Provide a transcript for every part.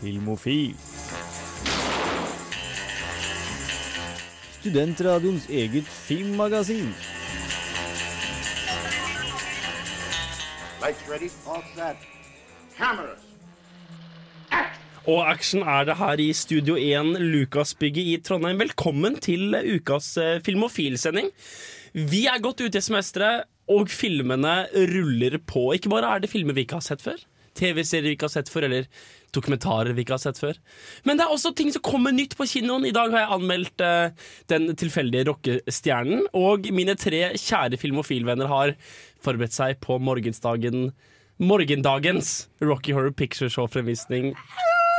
Filmofil. Studentradioens eget filmmagasin. Lights ready, all set. Cameras. Og action er det her i Studio 1 Lukasbygget i Trondheim. Velkommen til ukas filmofilsending. Filmofil-sending. Vi er godt ute i semesteret, og filmene ruller på. Ikke bare er det filmer vi ikke har sett før, TV-serier vi ikke har sett før, eller dokumentarer vi ikke har sett før. Men det er også ting som kommer nytt på kinoen. I dag har jeg anmeldt uh, Den tilfeldige rockestjernen, og mine tre kjære filmofilvenner har forberedt seg på morgensdagen Morgendagens Rocky Horror Picture Show-fremvisning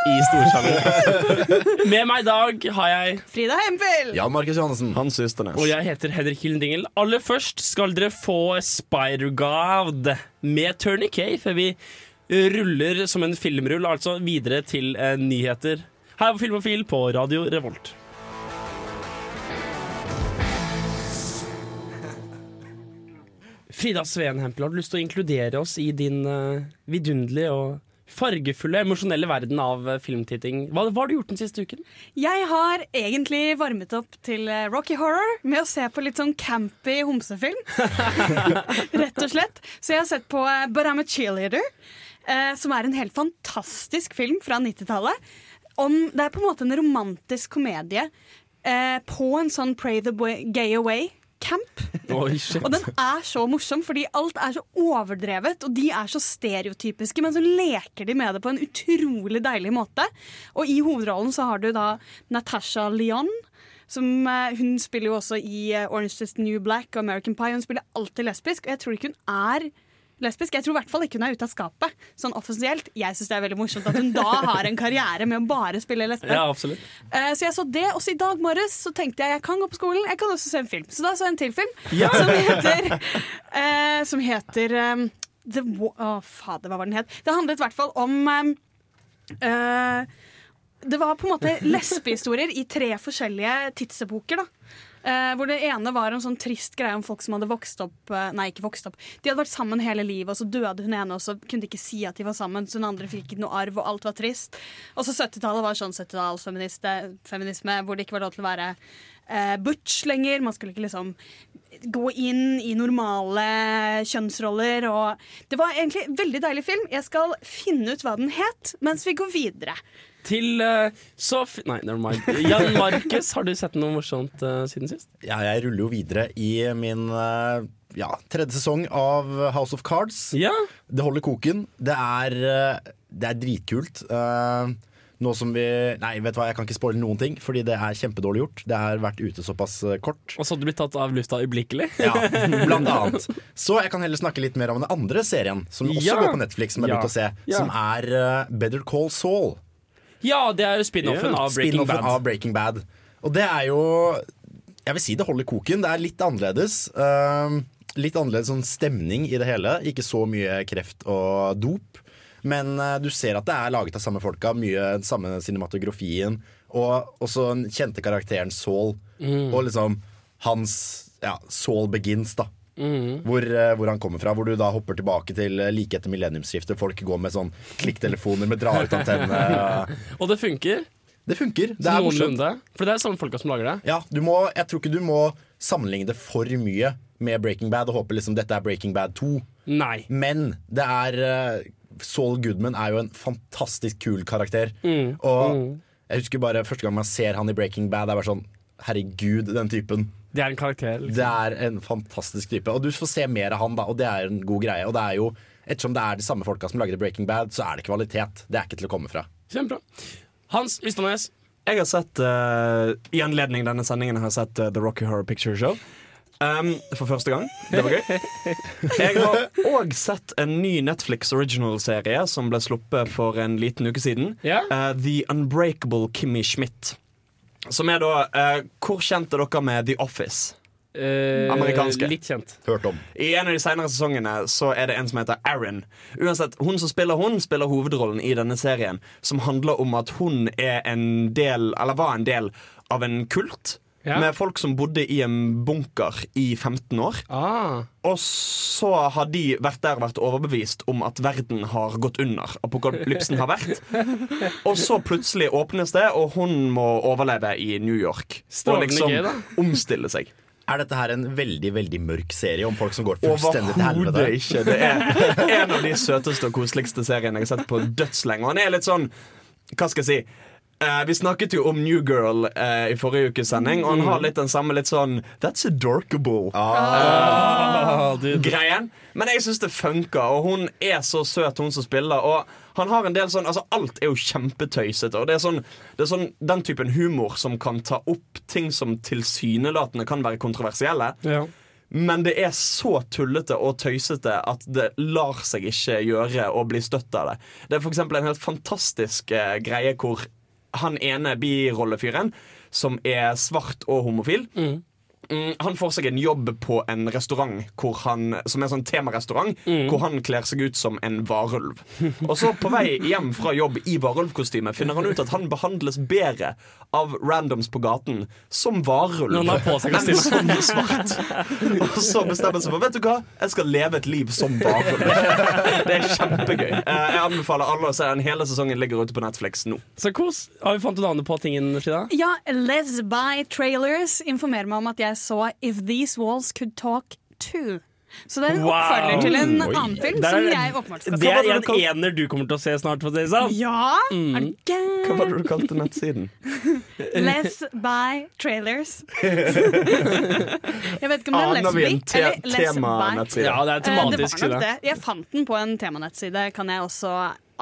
i storsalen. Med meg i dag har jeg Frida Hempel! Jan Markus Johannessen. Hans Ysternes. Og jeg heter Henrik Hildingel. Aller først skal dere få Spider-God med Turny K før vi ruller som en filmrull, altså videre til eh, nyheter. Her på Filmofil på Radio Revolt. Frida Sveen Hempel, har du lyst til å inkludere oss i din uh, vidunderlige og fargefulle, emosjonelle verden av eh, filmtitting? Hva, hva har du gjort den siste uken? Jeg har egentlig varmet opp til eh, Rocky Horror med å se på litt sånn campy homsefilm. Rett og slett. Så jeg har sett på But I'm a Cheerleader, eh, som er en helt fantastisk film fra 90-tallet. Det er på en måte en romantisk komedie eh, på en sånn Pray the Boy- Gay Away-camp. Oi, shit. Og den er så morsom, fordi alt er så overdrevet, og de er så stereotypiske, men så leker de med det på en utrolig deilig måte. Og i hovedrollen så har du da Natasha Lyon. Som, eh, hun spiller jo også i eh, Orange is the New Black og American Pie. Hun spiller alltid lesbisk, og jeg tror ikke hun er lesbisk. Jeg tror i hvert fall ikke hun er ute av skapet, sånn offisielt. Jeg syns det er veldig morsomt at hun da har en karriere med å bare spille lesbe. Ja, absolutt. Eh, Så jeg så det, og så i dag morges så tenkte jeg jeg kan gå på skolen, jeg kan også se en film. Så da så jeg en til film som heter, eh, som heter um, The Å, Å, fader, hva var den het? Det handlet i hvert fall om um, eh, Det var på en måte lesbehistorier i tre forskjellige tidsepoker. da Eh, hvor det ene var en sånn trist greie om folk som hadde vokst opp eh, Nei, ikke vokst opp. De hadde vært sammen hele livet, og så døde hun ene, og så kunne de ikke si at de var sammen. Så den andre fikk ikke noe arv, og alt var trist. Og så 70-tallet var sånn 70-tallsfeminisme, hvor det ikke var lov til å være eh, butch lenger. Man skulle ikke liksom gå inn i normale kjønnsroller. Og det var egentlig en veldig deilig film. Jeg skal finne ut hva den het mens vi går videre. Til uh, så f Nei, never mind. Jan Markus, har du sett noe morsomt uh, siden sist? Ja, jeg ruller jo videre i min uh, ja, tredje sesong av House of Cards. Ja. Det holder koken. Det er, eh, det er dritkult. Uh, nå som vi Nei, vet du hva, jeg kan ikke spoile noen ting, fordi det er kjempedårlig gjort. Det har vært ute såpass eh, kort. Og så hadde du blitt tatt av lufta øyeblikkelig? Ja, blant annet. Så jeg kan heller snakke litt mer om den andre serien, som også Ja. går på Netflix, som jeg Ja. begynte å se, som er eh, Better Call Saul. Ja, det er spin-offen av Bad. av Breaking Bad. Og det er jo Jeg vil si det holder koken. Det er litt annerledes. Uh, litt annerledes sånn stemning i det hele. Ikke så mye kreft og dop. Men uh, du ser at det er laget av samme folka. Mye den samme cinematografien. Og også den kjente karakteren Saul. Mm. Og liksom hans ja, Saul Begins, da. Mm. Hvor, eh, hvor han kommer fra. Hvor du da hopper tilbake til eh, like etter millenniumsskiftet. Folk går med sånn klikktelefoner med dra ut antenne. Og det funker. Det funker. Det er morsomt. For det er samme folka som lager det. Ja, du må, jeg tror ikke du må sammenligne det for mye med Breaking Bad og håpe liksom dette er Breaking Bad 2. Nei. Men det er eh, Saul Goodman er jo en fantastisk kul karakter. Mm, Og jeg husker bare første gang man ser han i Breaking Bad, det er bare sånn Herregud, den typen. Det er en karakter. Liksom. Det er en fantastisk type. Og du får se mer av han, da, og det er en god greie. Og det er jo, ettersom det er de samme folka som lagde Breaking Bad, så er det kvalitet. Det er ikke til å komme fra. Kjempebra. Hans Ystadnes. Jeg har sett, uh, I anledning denne sendingen har jeg sett uh, The Rocky Horror Picture Show. Um, for første gang. Det var gøy. Jeg har òg sett en ny Netflix original-serie som ble sluppet for en liten uke siden. Yeah. Uh, The Unbreakable Kimmy Schmidt. Som er da eh, Hvor kjent er dere med The Office? Eh, Amerikanske. Litt kjent. Hørt om. I en av de senere sesongene så er det en som heter Aaron. Uansett, Hun som spiller hun, spiller hovedrollen i denne serien, som handler om at hun er en del, eller var en del av en kult Ja. med folk som bodde i en bunker i 15 år. Ah. Og så har de vært der og vært overbevist om at verden har gått under. Apokalypsen har vært. Og så plutselig åpnes det, og hun må overleve i New York. Og liksom gøy, da. omstille seg. Er dette her en veldig veldig mørk serie om folk som går fullstendig til Overhodet helvete? ikke. Det er en av de søteste og koseligste seriene jeg har sett på dødslenge. Og han er litt sånn Hva skal jeg si? Eh, vi snakket jo om New Girl eh, i forrige ukes sending, og han har litt den samme litt sånn That's adorkable. Ah, du, greien. Men jeg syns det funker, og hun er så søt, hun som spiller. Og han har en del sånn Altså, alt er jo kjempetøysete. Og det er sånn, det er sånn den typen humor som kan ta opp ting som tilsynelatende kan være kontroversielle. ja. Men det er så tullete og tøysete at det lar seg ikke gjøre å bli støtt av det. Det er for en helt fantastisk eh, greie hvor han ene birollefyren, som er svart og homofil mm, Han får seg en jobb på en restaurant hvor han, som er en sånn temarestaurant, hvor han kler seg ut som en varulv. Og så på vei hjem fra jobb i varulvkostyme finner han ut at han behandles bedre av randoms på gaten som varulv enn som svart. Og så bestemmer han seg for Vet du hva, jeg skal leve et liv som varulv. Det er kjempegøy. Eh, Jeg anbefaler alle å se den. Hele sesongen ligger ute på Netflix nå. Så kos. Har vi fant ut navnet på tingen, Frida? Ja, Les By Trailers informerer meg om at jeg så If These Walls Could Talk Too. Så det er en Wow. oppfølger til en annen film er- som jeg åpenbart skal Det er en ener du kommer til å se snart. For å si det sånn. Ja! Er du Hva var det du kalte nettsiden? Less Let's Buy Trailers. jeg vet ikke om det er Aner vi en te temanettside? Ja, det er Eh, Det var nok det. Jeg fant den på en temanettside, kan jeg også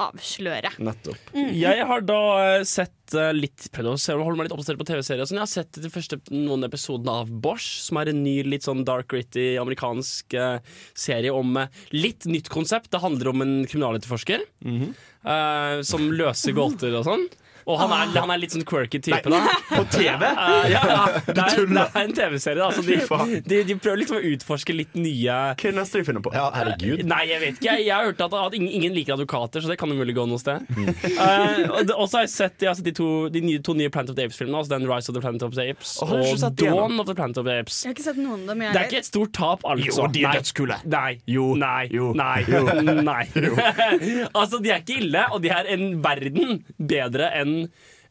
avsløre. Nettopp. Jeg har da eh, sett eh, litt Prøvd å holde meg litt oppdatert på TV-serier. sånn. Jeg har sett de første noen episodene av Bosch, som er en ny litt sånn dark gritty amerikansk eh, serie om litt nytt konsept. Det handler om en kriminaletterforsker eh, som løser gåter og sånn. Og han er, han er litt sånn quirky type, da. På TV? Uh, ja, ja. Det, er, det er en TV-serie. da, så de, de, de prøver liksom å utforske litt nye Hva neste de finner på? Ja, herregud. Nei, jeg vet ikke. Jeg, jeg har hørt at, at ingen, ingen liker advokater, så det kan jo mulig gå noe sted. Mm. Uh, og så har jeg sett, jeg har sett de, to, de nye, to nye Planet of the Apes-filmene. Altså den Rise of the Planet of the Apes Å, har du ikke og? Dawn of the Planet of the Apes. Jeg har ikke sett noen av dem. jeg Det er ikke et stort tap, altså. Jo, de er Nei. Jo. Nei. Jo. Nei. Jo. Nei. Nei. altså, de er ikke ille, og de er en verden bedre enn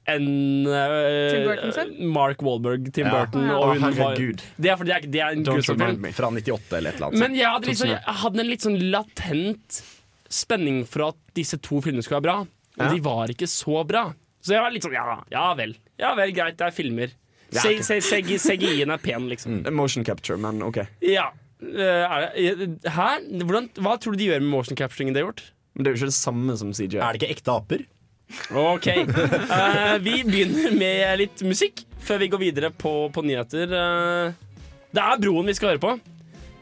enn eh, Tim Burton selv? Mark Wahlberg, Tim Ja. Burton Å, og hun var herregud. Det er fordi det er, det er en Don't grusom film. remind me. Fra 98 eller et eller annet. Men jeg hadde, liksom, jeg hadde en litt sånn latent spenning for at disse to filmene skulle være bra. Men Ja. de var ikke så bra. Så jeg var litt sånn ja, ja vel. Ja vel, greit, det er filmer. CGI-en er pen, liksom. Motion capture, men OK. Ja. Eh, er det, hæ? Hvordan, hva tror du de gjør med motion capturing? de har gjort? Men det er jo ikke det samme som CGI. Er det ikke ekte aper? Ok. Eh, vi begynner med litt musikk før vi går videre på, på nyheter. Eh, det er Broen vi skal høre på,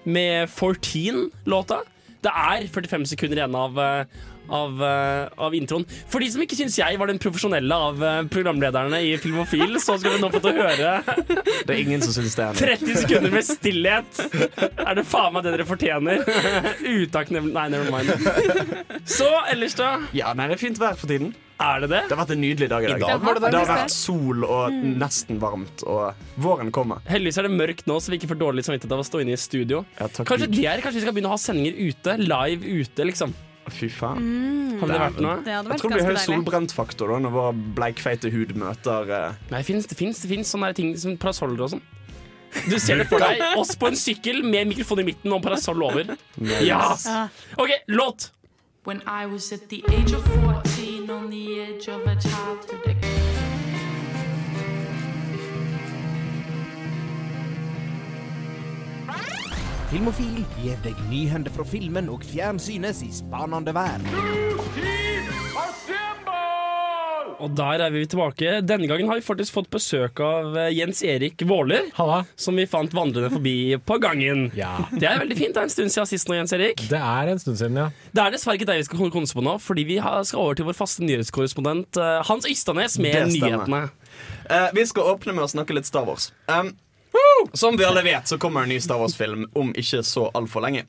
med 14-låta. Det er 45 sekunder igjen av, eh, av, eh, av introen. For de som ikke syns jeg var den profesjonelle av eh, programlederne i Filmofil, så skal vi nå få til å høre Det er ingen som syns det. er 30 sekunder med stillhet. Er det faen meg det dere fortjener? Utakknemlig Nei, never mind. Så ellers, da? Ja, nei, det er fint vær for tiden. Er det det? Det har vært en nydelig dag i dag. I dag var det det har vært sol og nesten varmt, og våren kommer. Heldigvis er det mørkt nå, så vi ikke får dårlig samvittighet av å stå inne i studio. Ja, takk Kanskje er, kanskje vi skal begynne å ha sendinger ute? Live ute, liksom. Fy faen. Hadde det vært noe? Det hadde Jeg tror det blir høy solbrentfaktor da når vår bleikfeite hud møter eh, Nei, det fins sånne ting som parasoller og sånn. Du ser det for deg. Oss på en sykkel med mikrofon i midten og parasoll over. Ja! Ja. OK, låt. When I was at the age of 14, on the edge of a childhood. Filmofil gir deg nyhender fra filmen og fjernsynets i spanende vær. Og der er vi tilbake. Denne gangen har vi faktisk fått besøk av eh, Jens Erik Våler. Halla. Som vi fant vandrende forbi på gangen. Ja. Det er veldig fint. Det er en stund siden sist nå, Jens Erik. Det er en stund siden, ja. Det er dessverre ikke deg vi skal konse på nå, fordi vi skal over til vår faste nyhetskorrespondent eh, Hans Ystanes med Det nyhetene. Uh, vi skal åpne med å snakke litt Star Wars. Um, som vi alle vet, så kommer en ny Star Wars-film om ikke så altfor lenge.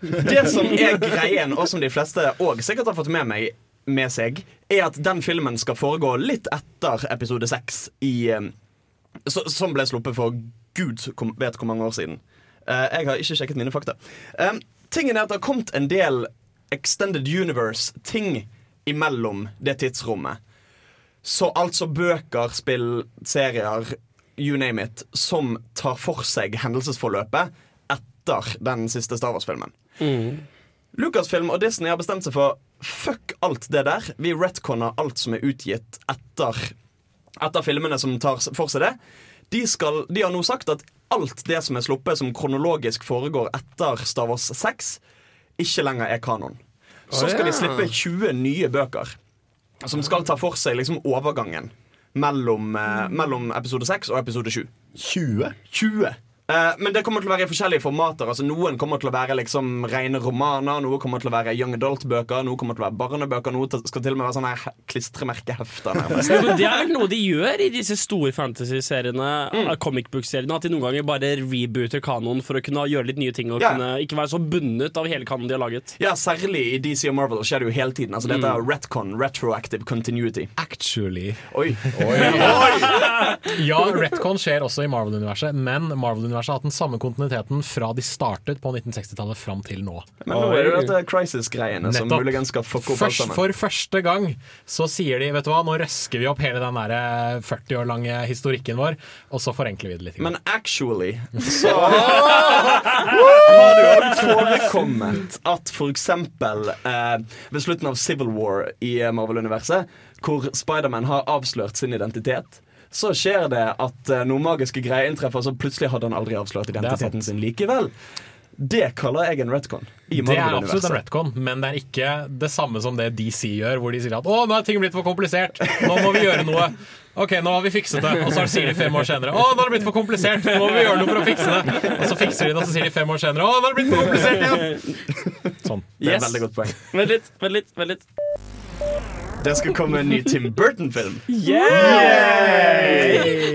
Det som er greien, og som de fleste òg sikkert har fått med meg med seg, er at den filmen skal foregå litt etter episode seks i, um, som ble sluppet for gud vet hvor mange år siden. Eh, jeg har ikke sjekket mine fakta. Um, tingen er at det har kommet en del Extended Universe-ting imellom det tidsrommet. Så altså bøker, spill, serier, you name it, som tar for seg hendelsesforløpet etter den siste Star Wars-filmen. Lucasfilm og Disney har bestemt seg for fuck alt det der. Vi retconner alt som er utgitt etter, etter filmene som tar for seg det. De, skal, de har nå sagt at alt det som er sluppet som kronologisk foregår etter Star Wars 6, ikke lenger er kanon. Så skal de slippe 20 nye bøker som skal ta for seg liksom overgangen mellom, eh, mellom episode 6 og episode 7. 20? 20. Eh, men det kommer til å være i forskjellige formater. Altså Noen kommer til å være liksom rene romaner, noe kommer til å være young adult-bøker, noe kommer til å være barnebøker, noe skal til og med være sånne klistremerkehefter. det er vel noe de gjør i disse store fantasy-seriene, Mm. eh, comic book-seriene, at de noen ganger bare rebooter kanoen for å kunne gjøre litt nye ting og Ja. kunne ikke være så bundet av hele kanoen de har laget. Ja, Særlig i DC og Marvel skjer det jo hele tiden. Altså Dette er retcon, retroactive continuity. Actually. Oi. Ja, retcon skjer også i Marvel-universet, men Marvel-universet har hatt den samme kontinuiteten fra de startet på 1960-tallet fram til nå. Men nå er det jo dette Crisis-greiene som muligens skal fucke opp alt sammen. for første gang så sier de vet du hva, nå røsker vi opp hele den der eh, 40 år lange historikken vår, og så forenkler vi det litt. Men actually så har det jo forekommet at for eksempel eh, ved slutten av Civil War i eh, Marvel-universet, hvor Spiderman har avslørt sin identitet, så skjer det at uh, noe magiske greier inntreffer, så plutselig hadde han aldri avslørt identiteten sin likevel. Det kaller jeg en retcon. I Det er absolutt en retcon, men det er ikke det samme som det DC gjør, hvor de sier at 'å, nå er ting blitt for komplisert', nå må vi gjøre noe'. Ok, nå har vi fikset det. Og så sier de fem år senere 'Å, nå har det blitt for komplisert, nå må vi gjøre noe for å fikse det'. Og så fikser de det, og så sier de fem år senere 'Å, nå har det blitt for komplisert igjen'. Sånn. Det er Yes. veldig godt poeng. Vent litt, vent litt. vent litt Det skal komme en ny Tim Burton-film.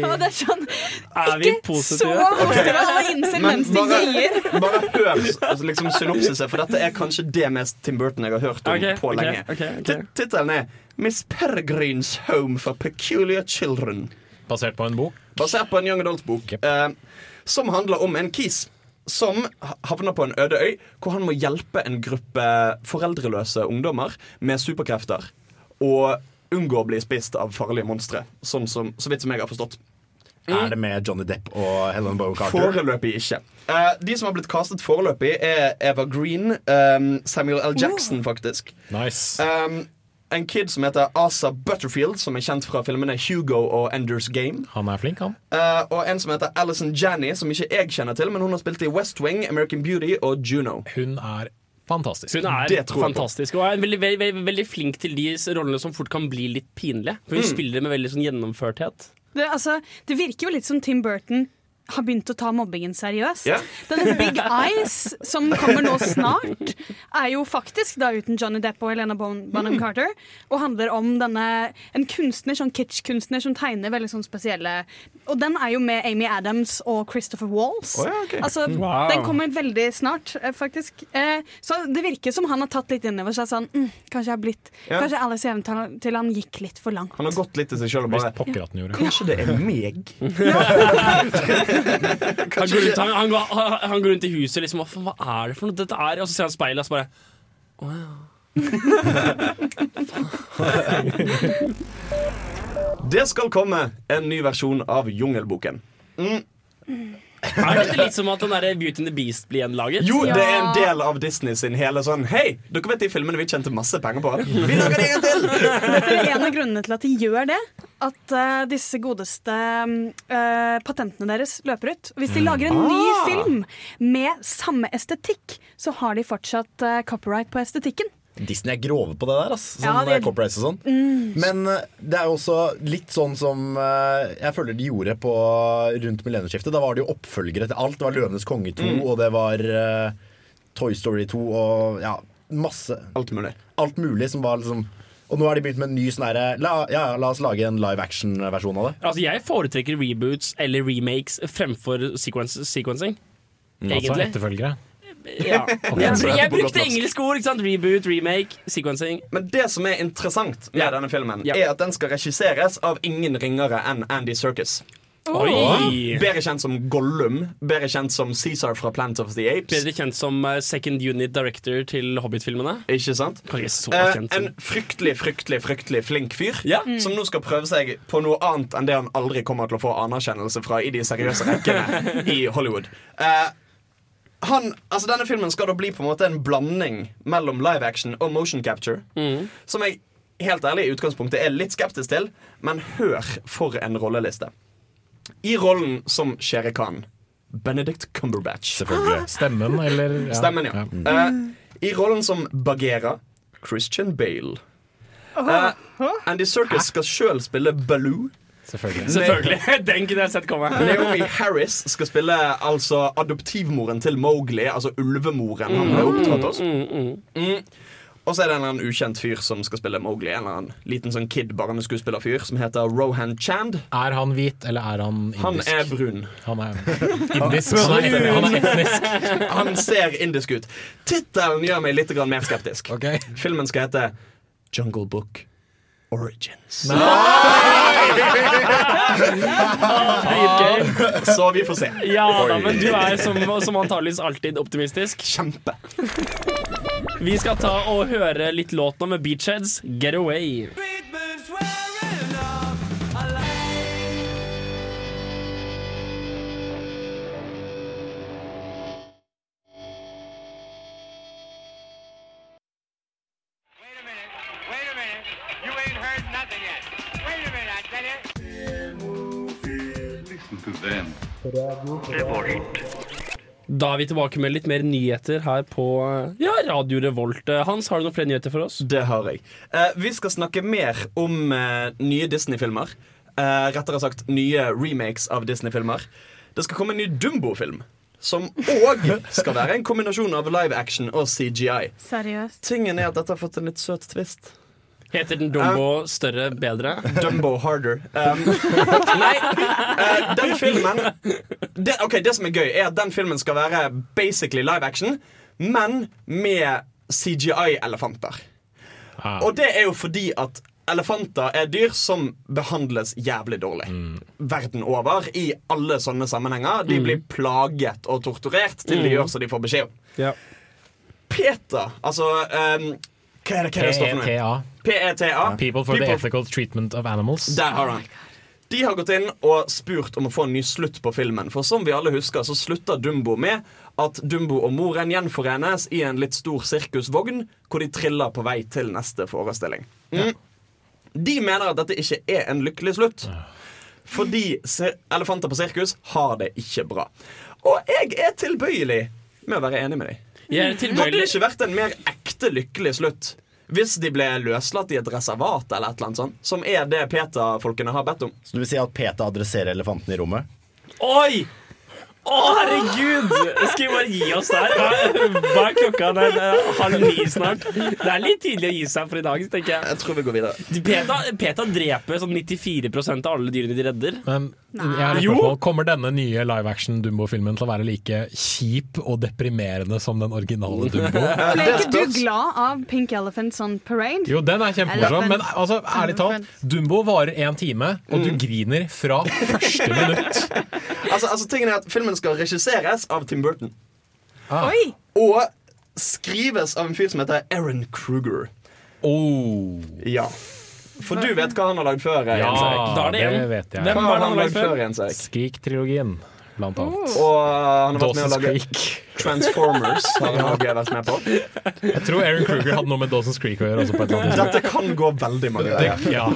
Og det er sånn Er vi Ikke så positive? positive. Alle innser Men mens de bare- gir. Bare hør altså, liksom synopsiset, for dette er kanskje det mest Tim Burton jeg har hørt om okay, på lenge. Okay, okay, Tittelen er Miss Peregrines Home for Peculiar Children. Basert på en bok. Basert på en young adult-bok Yep. eh, som handler om en kis som havner på en øde øy, hvor han må hjelpe en gruppe foreldreløse ungdommer med superkrefter og unngå å bli spist av farlige monstre. Sånn som, så vidt som jeg har forstått. Er det med Johnny Depp og Helen Boe Carter? Foreløpig ikke. Uh, de som har blitt castet foreløpig, er Eva Green, um, Samuel L. Jackson, faktisk. Nice. Um, en kid som heter Asa Butterfield, som er kjent fra filmene Hugo og Enders Game. Han er flink, han. Uh, og en som heter Alison Janney, som ikke jeg kjenner til, men hun har spilt i West Wing, American Beauty og Juno. Hun er fantastisk. Hun er Det tror jeg på. fantastisk og er veldig, veldig, veldig, veldig flink til de rollene som fort kan bli litt pinlige. For hun spiller med veldig sånn gjennomførthet. Det, altså, det virker jo litt som Tim Burton har begynt å ta mobbingen seriøst. Yeah. Denne Big Eyes, som kommer nå snart, er jo faktisk da uten Johnny Depp og Helena Bon- Bonham Mm. Carter, og handler om denne, en kunstner, sånn kitsch-kunstner som tegner veldig sånn spesielle Og den er jo med Amy Adams og Christopher Walls. Oh, ja, okay. Altså, Wow. Den kommer veldig snart, eh, faktisk. Eh, så det virker som han har tatt litt innover seg sånn mm, Kanskje jeg har blitt Ja. Kanskje Alice i Eventyr til han gikk litt for langt. Han har gått litt til seg sjøl og Hvis bare pokker at den gjorde. Kanskje det er meg? Han går, rundt, han, han, går, han- går rundt i huset liksom Hva, hva er det for noe dette er? Og så ser han speilet og så bare Det skal komme en ny versjon av Jungelboken. Er dette litt som at den der Beauty and the Beast blir gjenlaget? Jo, det er en del av Disney sin hele sånn Hei, dere vet de filmene vi tjente masse penger på? Vi lager det en til! Dette er en av grunnene til at de gjør det. At uh, disse godeste uh, patentene deres løper ut. Hvis de lager en ny Ah. film med samme estetikk, så har de fortsatt uh, copyright på estetikken. Disney er grove på det der, ass. Sånn Ja, de copyrights og sånn. Men eh, det er jo også litt sånn som eh, jeg føler de gjorde på rundt millennieskiftet. Da var det jo oppfølgere til alt. Det var 'Løvenes konge 2', og det var uh, Toy Story 2 og ja, masse Alt mulig. Alt mulig som var liksom Og nå har de begynt med en ny sånn herre la, ja, la oss lage en live action-versjon av det. Altså, jeg foretrekker reboots eller remakes fremfor sequence, sequencing. Altså Egentlig. etterfølgere. Ja. Jeg, jeg brukte engelske ord. ikke sant? Reboot, remake, sequencing. Men det som er interessant med Ja. denne filmen, Ja. er at den skal regisseres av ingen ringere enn Andy Serkis. Oi! Bedre kjent som Gollum. Bedre kjent som Cæsar fra Planet of the Apes. Bedre kjent som eh, second unit director til Hobbit-filmene. Ikke sant? Eh, en fryktelig, fryktelig fryktelig flink fyr Ja. som nå skal prøve seg på noe annet enn det han aldri kommer til å få anerkjennelse fra i de seriøse rekkene i Hollywood. Eh, han, altså Denne filmen skal da bli på en måte en blanding mellom live action og motion capture. Som jeg helt ærlig i utgangspunktet er litt skeptisk til, men hør for en rolleliste. I rollen som Shere Khan, Benedict Cumberbatch. Selvfølgelig. Stemmen, eller ja. Stemmen, ja. Eh, I rollen som Bagheera, Christian Bale. Uh, Andy Serkis skal sjøl spille Baloo. Selvfølgelig. Selvfølgelig. Den kunne jeg sett komme. Naomi Harris skal spille altså adoptivmoren til Mowgli, altså ulvemoren han ble opptatt hos. Mm. Og så er det en eller annen ukjent fyr som skal spille Mowgli. En eller annen liten sånn kid barneskuespillerfyr som heter Rohan Chand. Er han hvit, eller er han indisk? Han er brun. Han er indisk. Han er, han er etnisk. Han ser indisk ut. Tittelen gjør meg litt mer skeptisk. Okay. Filmen skal hete Jungle Book Origins. Så vi får se. Ja da, men du er som, som antakeligvis alltid optimistisk. Kjempe. Vi skal ta og høre litt låt nå med Beachheads, Get Away. Da er vi tilbake med litt mer nyheter her på ja, Radio Revolt. Hans, har du noen flere nyheter for oss? Det har jeg. Eh, vi skal snakke mer om eh, nye Disney-filmer. Eh, rettere sagt nye remakes av Disney-filmer. Det skal komme en ny Dumbo-film. Som òg skal være en kombinasjon av live action og CGI. Seriøst. Tingen er at dette har fått en litt søt twist. Heter den Dumbo større, bedre? Dumbo harder. Um, nei, uh, den filmen det, Ok, det som er gøy, er at den filmen skal være basically live action, men med CGI-elefanter. Ah. Og det er jo fordi at elefanter er dyr som behandles jævlig dårlig. Verden over, i alle sånne sammenhenger. De blir plaget og torturert til de gjør som de får beskjed om. Yeah. Peter, altså um, Hva er det, hva er det står for noe? PETA. People for the Ethical Treatment of Animals. Der har han. De har gått inn og spurt om å få en ny slutt på filmen. For som vi alle husker, så slutter Dumbo med at Dumbo og moren gjenforenes i en litt stor sirkusvogn, hvor de triller på vei til neste forestilling. Mm. De mener at dette ikke er en lykkelig slutt. Fordi elefanter på sirkus har det ikke bra. Og jeg er tilbøyelig med å være enig med dem. Jeg er Hadde det ikke vært en mer ekte lykkelig slutt hvis de ble løslatt i et reservat eller et eller annet sånt, som er det PETA-folkene har bedt om? Så du vil si at Peta adresserer elefanten i rommet? Oi! Å, herregud! Skal vi bare gi oss der? Hva, er klokka? Det er halv ni snart. Det er litt tidlig å gi seg for i dag, tenker jeg. Jeg tror vi går videre. Peta, Peta dreper sånn 94% av alle dyrene de redder. Men jeg Jo. kommer denne nye live action Dumbo-filmen til å være like kjip og deprimerende som den originale Dumbo? Ble ikke du glad av Pink Elephants on Parade? Jo, den er kjempemorsom, men altså, ærlig talt, Dumbo varer én time, og du griner fra første minutt. Altså, altså tingen er at Filmen skal regisseres av Tim Burton. Oi! Og skrives av en fyr som heter Aaron Kruger. Oh. Ja. For du vet hva han har lagd før? Ja, Da er det det vet jeg. Hvem har han lagd før? før, Skrik-trilogien, blant annet. Og uh, han har vært med å lage Creek. Transformers. Har han også vært med på Jeg tror Aaron Kruger hadde noe med Dawson's Creek å gjøre. Dette kan gå veldig mange veier. Ja.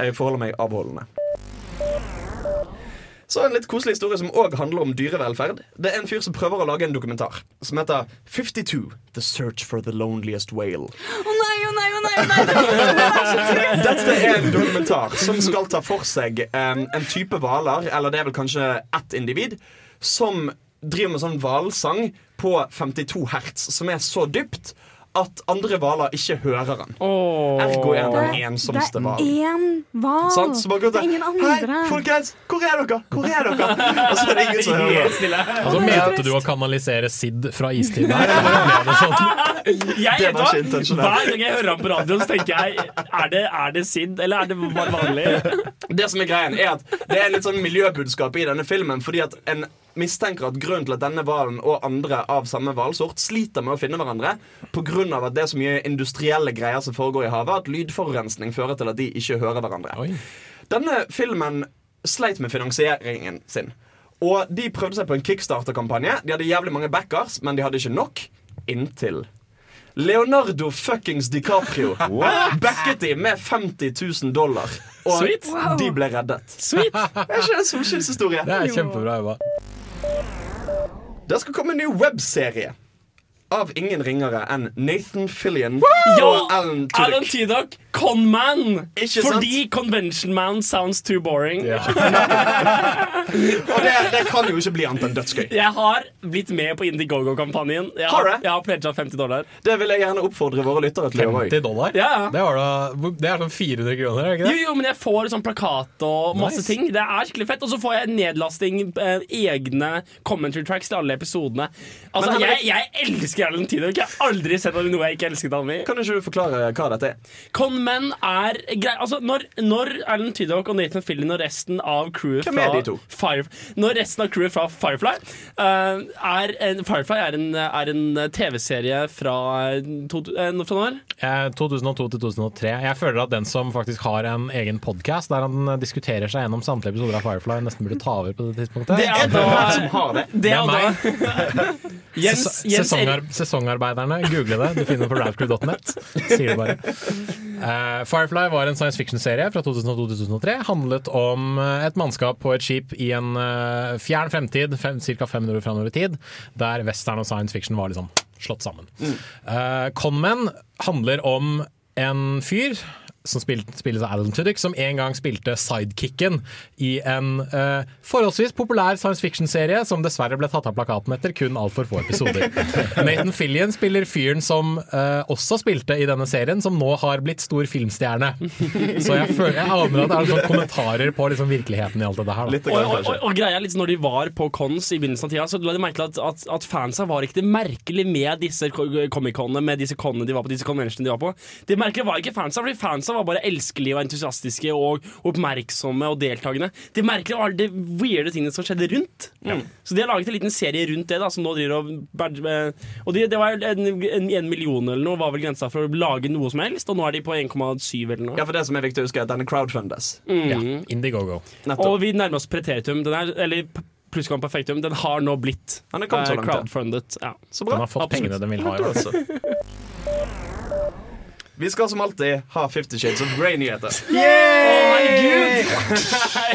Jeg forholder meg avholdende. Så en litt koselig historie som òg handler om dyrevelferd. Det er en fyr som prøver å lage en dokumentar som heter 52 The Search for the Loneliest Whale. Å nei, å nei, å nei! å nei. Det er så trist. Dette er en dokumentar som skal ta for seg um, en type hvaler, eller det er vel kanskje ett individ, som driver med sånn hvalsang på 52 hertz, som er så dypt at andre hvaler ikke hører han. Oh. Ergo er Det den ensomste ensomste Det er én hval. Sant? Så Det er ingen Hei, folkens! Hvor er dere? Hvor er dere? Og så er det ingen som hører. Helt stille. Altså, mente du å kanalisere Sid fra istiden her? Sånn? Jeg, Det var ikke intensjonelt. Hver gang jeg hører ham på radioen, så tenker jeg Er det, er det Sid, eller er det bare vanlig? Det som er greien er at Det er litt sånn miljøbudskap i denne filmen Fordi at en mistenker at grunnen til at denne hvalen og andre av samme hvalsort sliter med å finne hverandre Pga. at det er så mye industrielle greier som foregår i havet, at lydforurensning fører til at de ikke hører hverandre. Oi. Denne filmen sleit med finansieringen sin. Og de prøvde seg på en kickstarter-kampanje. De hadde jævlig mange backers, men de hadde ikke nok. Inntil Leonardo fuckings DiCaprio backet de med 50 000 dollar. Og Sweet. de ble reddet. Sweet. Det er ikke en solskinnshistorie. Det er kjempebra jobba. Det skal komme en ny webserie av ingen ringere enn Nathan Fillion Woo! og Alan Alan Tudyk. Conman! Ikke sant? Fordi Convention Man sounds too boring. Og det, det kan jo ikke bli annet enn dødsgøy. Jeg har blitt med på Indiegogo-kampanjen. Jeg Har har, jeg har pledga 50 dollar. Det vil jeg gjerne oppfordre våre lyttere til 50 dollar? Ja, ja. Det, var da, det er sånn 400 kroner, er det ikke Jo, det? jo, men jeg får sånn plakat og masse Nice. ting. Det er skikkelig fett. Og så får jeg nedlasting, eh, egne commentary tracks til alle episodene. Altså, Men jeg, jeg elsker Alan Tidok. Jeg har aldri sett noe jeg ikke elsket han i. Kan ikke du forklare hva dette er? Conmen er grei Altså, når, når Alan Tidok og Nathan Fillion og resten av crewet Hvem fra er de to? Fire, Når resten av crewet fra Firefly uh, er en, Firefly er en, er en TV-serie fra, to, eh, fra når? Eh, 2002 til 2003. Jeg føler at den som faktisk har en egen podkast der han eh, diskuterer seg gjennom samtlige episoder av Firefly, nesten burde ta over på det tidspunktet. Det er det er det som har det? Det er er meg. da Jens, Jens Erik sesongarbeiderne, google det. Du finner det på radcrew.net. Sier det bare. Uh, Firefly var en science fiction-serie fra 2002 til 2003. Handlet om eh, et mannskap på et skip i en uh, fjern fremtid, fem, ca. 500 år framover i tid, der western og science fiction var liksom slått sammen. Uh, Conmen handler om en fyr som spilles av Alan Tudyk, som en gang spilte sidekicken i en uh, forholdsvis populær science fiction-serie som dessverre ble tatt av plakaten etter kun altfor få episoder. Nathan Fillion spiller fyren som uh, også spilte i denne serien, som nå har blitt stor filmstjerne. Så jeg, føler, jeg aner at det er sånn kommentarer på liksom virkeligheten i alt dette her. Da. Litt og, og, og, og greia litt Når de var på cons i begynnelsen av tida, så la de merke til at, at, at fansa var ikke det merkelige med disse comic-conene, med disse conene de var på, disse conventionene de var på. Det merkelige var ikke fansa, fordi fansa var bare elskelige og entusiastiske og oppmerksomme og deltakende. Det merkelige var det weirde tingene som skjedde rundt. Så de har laget en liten serie rundt det, da, som nå driver og Og de, det var en, en, en million eller noe var vel grensa for å lage noe som helst, og nå er de på 1,7 eller noe. Ja, for det som er viktig å huske, er at denne crowdfundes. Ja, Indiegogo. Nettopp. Og vi nærmer oss preteritum. Den er, eller p- perfektum. Den har nå blitt ja. crowdfundet. Ja. Så De bra. har fått Absolutt. pengene den vil ha. Vi skal som alltid ha Fifty Shades of Grey-nyheter.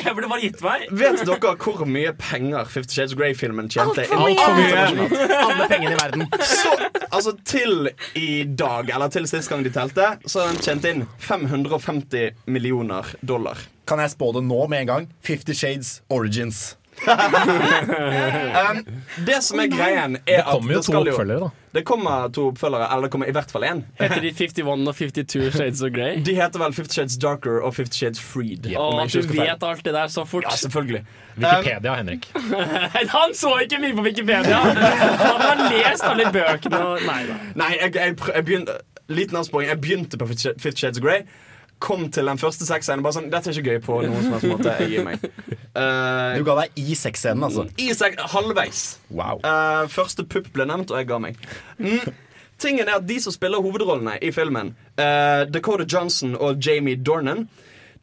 Jeg burde bare gitt meg. Vet dere hvor mye penger Fifty Shades of Grey-filmen tjente? Altfor mye. Alle pengene i verden. Så, altså til i dag, eller til sist gang de telte, så har den tjent inn 550 millioner dollar. Kan jeg spå det nå med en gang? Fifty Shades Origins. Um, det som er greien, er Det kommer jo at to skal oppfølgere, da. Det kommer to oppfølgere, eller det kommer i hvert fall én. Heter de 51 og 52 Shades of Grey? De heter vel Fifty Shades Darker og Fifty Shades Freed. Å, Åh, du vet alt det der så fort. Ja, selvfølgelig. Wikipedia, Henrik. Han så ikke mye på Wikipedia! Han har lest alle bøkene og Nei da. Nei, jeg, jeg, jeg begynte Liten avsporing. Jeg begynte på Fifty Sh- Fifty Shades of Grey. Kom til den første sexscenen. Bare sånn, Dette er ikke gøy på noen som helst måte. Jeg gir meg. Uh, Du ga deg i sexscenen, altså. I sex, halvveis. Wow. Uh, første pupp ble nevnt, og jeg ga meg. Mm. Tingen er at De som spiller hovedrollene i filmen, uh, Dakota Johnson og Jamie Dornan,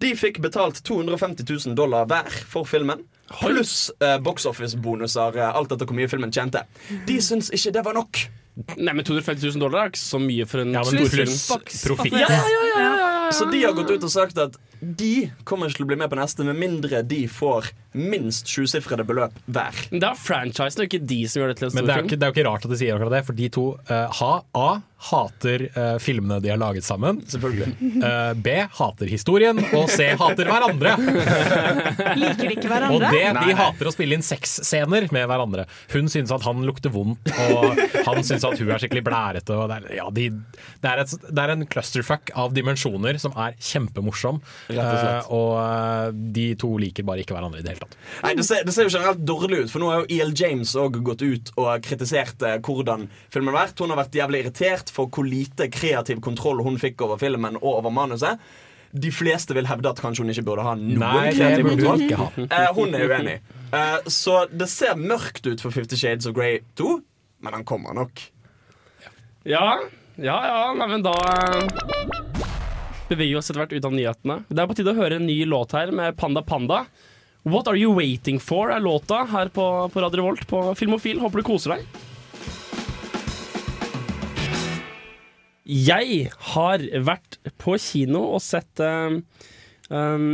de fikk betalt 250 000 dollar hver for filmen. Pluss uh, box office-bonuser, alt etter hvor mye filmen tjente. De syns ikke det var nok. Nei, men 250 000 dollar er ikke så mye for en Ja, men storfilm. profitt. Ja, ja, ja, ja. Så de har gått ut og sagt at de kommer ikke til å bli med på neste med mindre de får minst sjusifrede beløp hver. Men Det er franchisen og ikke de som gjør det til en Men det er, film. ikke, det er jo ikke rart at de sier akkurat det, for de to uh, ha, A hater uh, filmene de har laget sammen. Selvfølgelig. Uh, B hater historien, og C hater hverandre. Liker de ikke Og hverandre? D de hater å spille inn sexscener med hverandre. Hun syns at han lukter vondt, og han syns at hun er skikkelig blærete. Og det, er, ja, de, det, er et, det er en clusterfuck av dimensjoner som er kjempemorsom. Rett og slett. Eh, og eh, de to liker bare ikke hverandre i det hele tatt. Nei, det ser, det ser jo generelt dårlig ut, for nå har jo E.L. James også gått ut og kritisert eh, hvordan filmen har vært. Hun har vært jævlig irritert for hvor lite kreativ kontroll hun fikk over filmen og over manuset. De fleste vil hevde at kanskje hun ikke burde ha noen Nei, kreativ kontroll. Eh, hun er uenig. Eh, så det ser mørkt ut for Fifty Shades of Grey 2, men han kommer nok. Ja, ja, ja, nei, men da beveger oss etter hvert ut av nyhetene. Det er på tide å høre en ny låt her med Panda Panda. What Are You Waiting For er låta her på, på Radio Revolt på Filmofil. Håper du koser deg. Jeg har vært på kino og sett uh, um,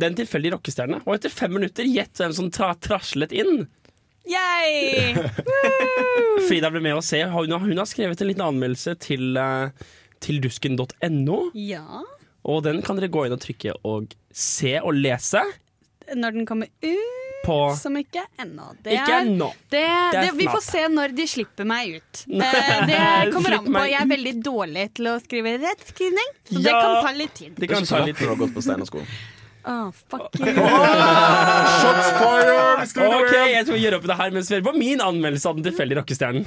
Den tilfeldige rockestjerne. Og etter fem minutter, gjett hvem som tra traslet inn. Yay! Frida ble med å se. Hun har, hun har skrevet en liten anmeldelse til, eh, til dusken.no. Ja. Og den kan dere gå inn og trykke og se og lese Når den kommer ut på som ikke ennå. Det Ikke er- ennå. Det, Det vi får se når de slipper meg ut. Eh, det kommer an på. Jeg er veldig dårlig til å skrive rettskrivning, så det kan ta litt tid. Det kan ta litt litt å gå på stein og sko. Åh, fuck you. Ok, jeg skal gjøre opp det her mens vi hører på min anmeldelse av Den tilfeldige rockestjernen.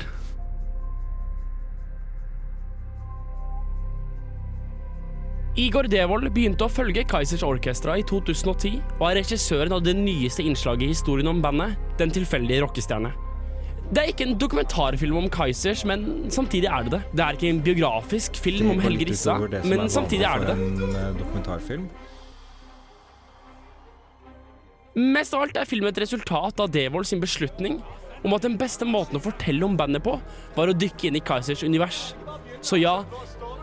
Igor Devold begynte å følge Kaizers Orkestra i 2010 og er regissøren av det nyeste innslaget i historien om bandet, Den tilfeldige rockestjerne. Det er ikke en dokumentarfilm om Kaizers, men samtidig er det det. Det er ikke en biografisk film om Helge Rissa, men samtidig er det det. En eh, dokumentarfilm. Mest av alt er filmen et resultat av Devold sin beslutning om at den beste måten å fortelle om bandet på, var å dykke inn i Kaizers univers. Så ja,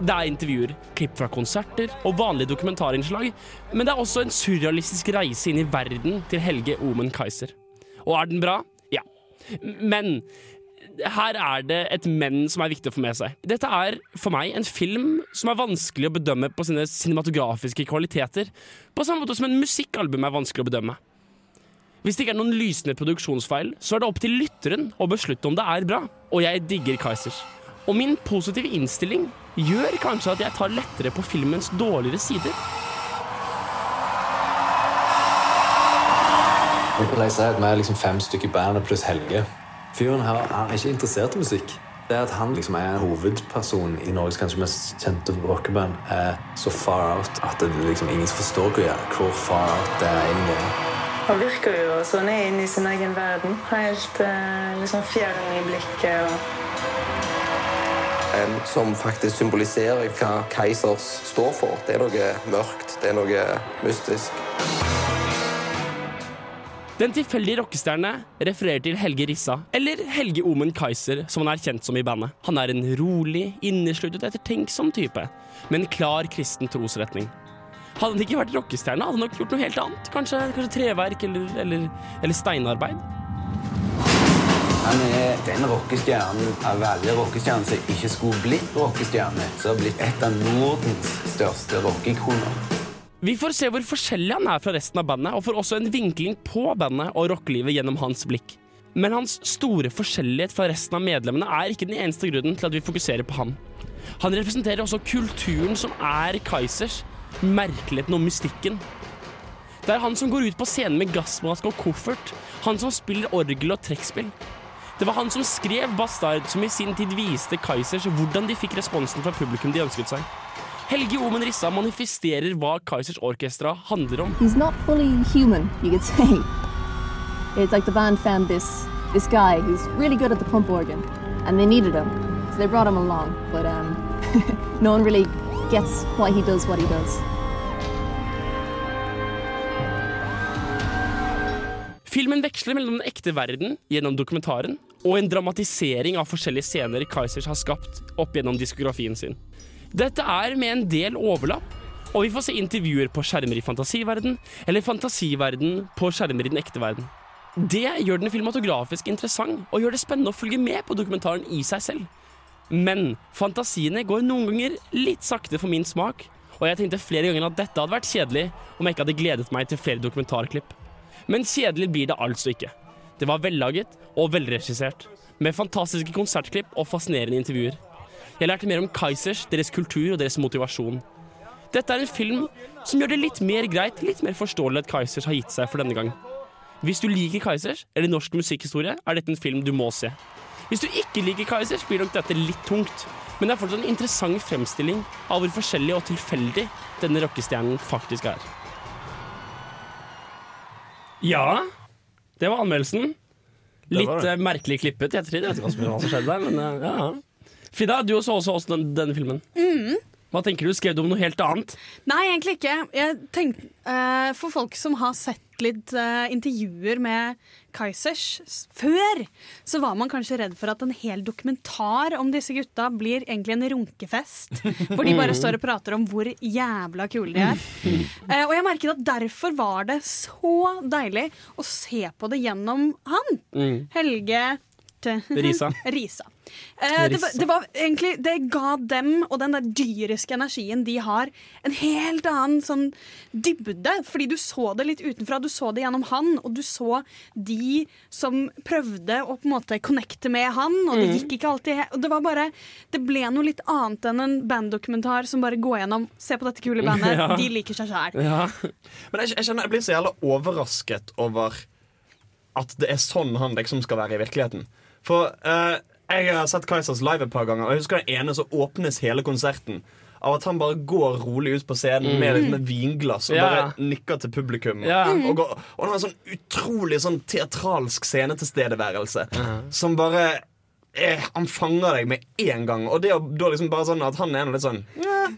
det er intervjuer, klipp fra konserter og vanlige dokumentarinnslag, men det er også en surrealistisk reise inn i verden til Helge Omen Kaiser. Og er den bra? Ja. Men her er det et men som er viktig å få med seg. Dette er for meg en film som er vanskelig å bedømme på sine cinematografiske kvaliteter, på samme måte som en musikkalbum er vanskelig å bedømme. Hvis det ikke er noen lysende produksjonsfeil, så er det opp til lytteren å beslutte om det er bra. Og jeg digger Kaizers. Og min positive innstilling gjør kanskje at jeg tar lettere på filmens dårligere sider. Si at vi er liksom fem stykker i bandet pluss Helge. Fyren her er ikke interessert i musikk. Det at han liksom er hovedpersonen hovedperson i Norges kanskje mest kjente rockeband, er så far out at det liksom ingen forstår hvor, hvor far out det er egentlig. Han virker jo sånn er inne i sin egen verden. Helt eh, liksom fjern i blikket. og En som faktisk symboliserer hva Keisers står for. Det er noe mørkt, det er noe mystisk. Den tilfeldige rockestjerne refererer til Helge Rissa, eller Helge Omen Kaiser, som han er kjent som i bandet. Han er en rolig, innesluttet, ettertenksom type, med en klar kristen trosretning. Hadde han ikke vært rockestjerne, hadde han nok gjort noe helt annet. Kanskje, kanskje treverk eller, eller, eller steinarbeid. Han er den rockestjernen av alle rockestjerner som ikke skulle blitt rockestjerne, som har blitt et av Nordens største rockeikoner. Vi får se hvor forskjellig han er fra resten av bandet, og får også en vinkling på bandet og rockelivet gjennom hans blikk. Men hans store forskjellighet fra resten av medlemmene er ikke den eneste grunnen til at vi fokuserer på ham. Han representerer også kulturen som er Kaizers, merkeligheten og mystikken. Det er han som går ut på scenen med gassmaske og koffert, han som spiller orgel og trekkspill. Det var han som skrev Bastard, som i sin tid viste Kaizers hvordan de fikk responsen fra publikum de ønsket seg. Helge Omen Rissa manifesterer hva Kaizers Orkestra handler om. He's not fully human, you could say. It's like the band found this this guy who's really good at the pump organ, and they needed him, so they brought him along. But um, no one really gets why he does what he does. Filmen veksler mellom den ekte verden gjennom dokumentaren og en dramatisering av forskjellige scener Kaizers har skapt opp gjennom diskografien sin. Dette er med en del overlapp, Og vi får se intervjuer på skjermer i fantasiverden, eller fantasiverden på skjermer i den ekte verden. Det gjør den filmatografisk interessant, og gjør det spennende å følge med på dokumentaren i seg selv. Men fantasiene går noen ganger litt sakte for min smak, og jeg tenkte flere ganger at dette hadde vært kjedelig om jeg ikke hadde gledet meg til flere dokumentarklipp. Men kjedelig blir det altså ikke. Det var vellaget og velregissert, med fantastiske konsertklipp og fascinerende intervjuer. Jeg lærte mer om Kaizers, deres kultur og deres motivasjon. Dette er en film som gjør det litt mer greit, litt mer forståelig at Kaizers har gitt seg for denne gang. Hvis du liker Kaizers eller norsk musikkhistorie, er dette en film du må se. Hvis du ikke liker Kaizers, blir nok dette litt tungt, men det er fortsatt en interessant fremstilling av hvor forskjellig og tilfeldig denne rockestjernen faktisk er. Ja, det var anmeldelsen. Det Litt var det. eh, merkelig klippet i ettertid. Jeg vet ikke hva som- skjedde der, men eh, ja. Frida, du så også også den, denne filmen. Mm. Hva tenker du? Skrev du om noe helt annet? Nei, egentlig ikke. Jeg tenkte, uh, for folk som har sett litt uh, intervjuer med Kaizers før, så var man kanskje redd for at en hel dokumentar om disse gutta blir egentlig en runkefest. Hvor de bare står og prater om hvor jævla kule de er. Uh, og jeg merket at derfor var det så deilig å se på det gjennom han. Mm. Helge Risa. Risa. Eh, det, var, det var egentlig Det ga dem og den der dyriske energien de har, en helt annen sånn dybde. Fordi du så det litt utenfra. Du så det gjennom han, og du så de som prøvde å på en måte connecte med han, og det Mm. gikk ikke alltid og Det var bare Det ble noe litt annet enn en banddokumentar som bare går gjennom Se på dette kule bandet, Ja. de liker seg sjæl. Men jeg, jeg kjenner jeg blir så jævla overrasket over at det er sånn han liksom skal være i virkeligheten. For eh, jeg har sett Kaizers live et par ganger, og jeg husker den ene så åpnes hele konserten av at han bare går rolig ut på scenen Mm. med liksom et vinglass og Ja. bare nikker til publikum. Ja. Og, går, og han har en sånn utrolig sånn teatralsk scenetilstedeværelse som bare eh, Han fanger deg med en gang. Og det er da liksom bare sånn at han er litt sånn Eh,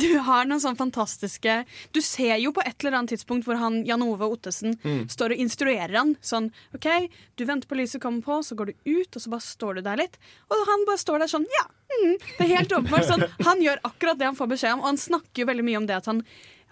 Du har noen sånn fantastiske Du ser jo på et eller annet tidspunkt hvor han Jan Ove Ottesen Mm. står og instruerer han. Sånn OK, du venter på lyset kommer på, så går du ut, og så bare står du der litt. Og han bare står der sånn Ja. Mm. Det er helt åpenbart sånn. Han gjør akkurat det han får beskjed om, og han snakker jo veldig mye om det at han,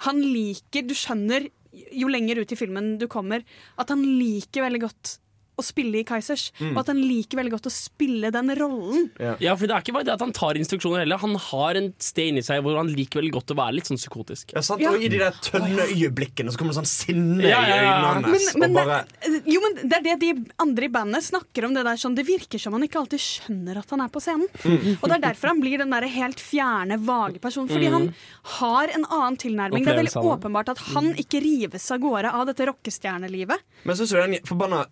han liker Du skjønner jo lenger ut i filmen du kommer, at han liker veldig godt å spille i Keisers. Mm. og at han liker veldig godt å spille den rollen. Ja, for Det er ikke bare det at han tar instruksjoner heller. Han har en sted inni seg hvor han liker veldig godt å være litt sånn psykotisk. Ja, sant? Og i de der tønne øyeblikkene så kommer det sånn sinne Ja, ja, i øynene hans. Men, men, bare, det, jo, men det er det de andre i bandet snakker om. Det der sånn, det virker som han ikke alltid skjønner at han er på scenen. Mm. Og det er derfor han blir den der helt fjerne, vage personen. Fordi Mm. han har en annen tilnærming. Det er veldig åpenbart at han ikke rives av gårde av dette rockestjernelivet. men syns du det forbanna en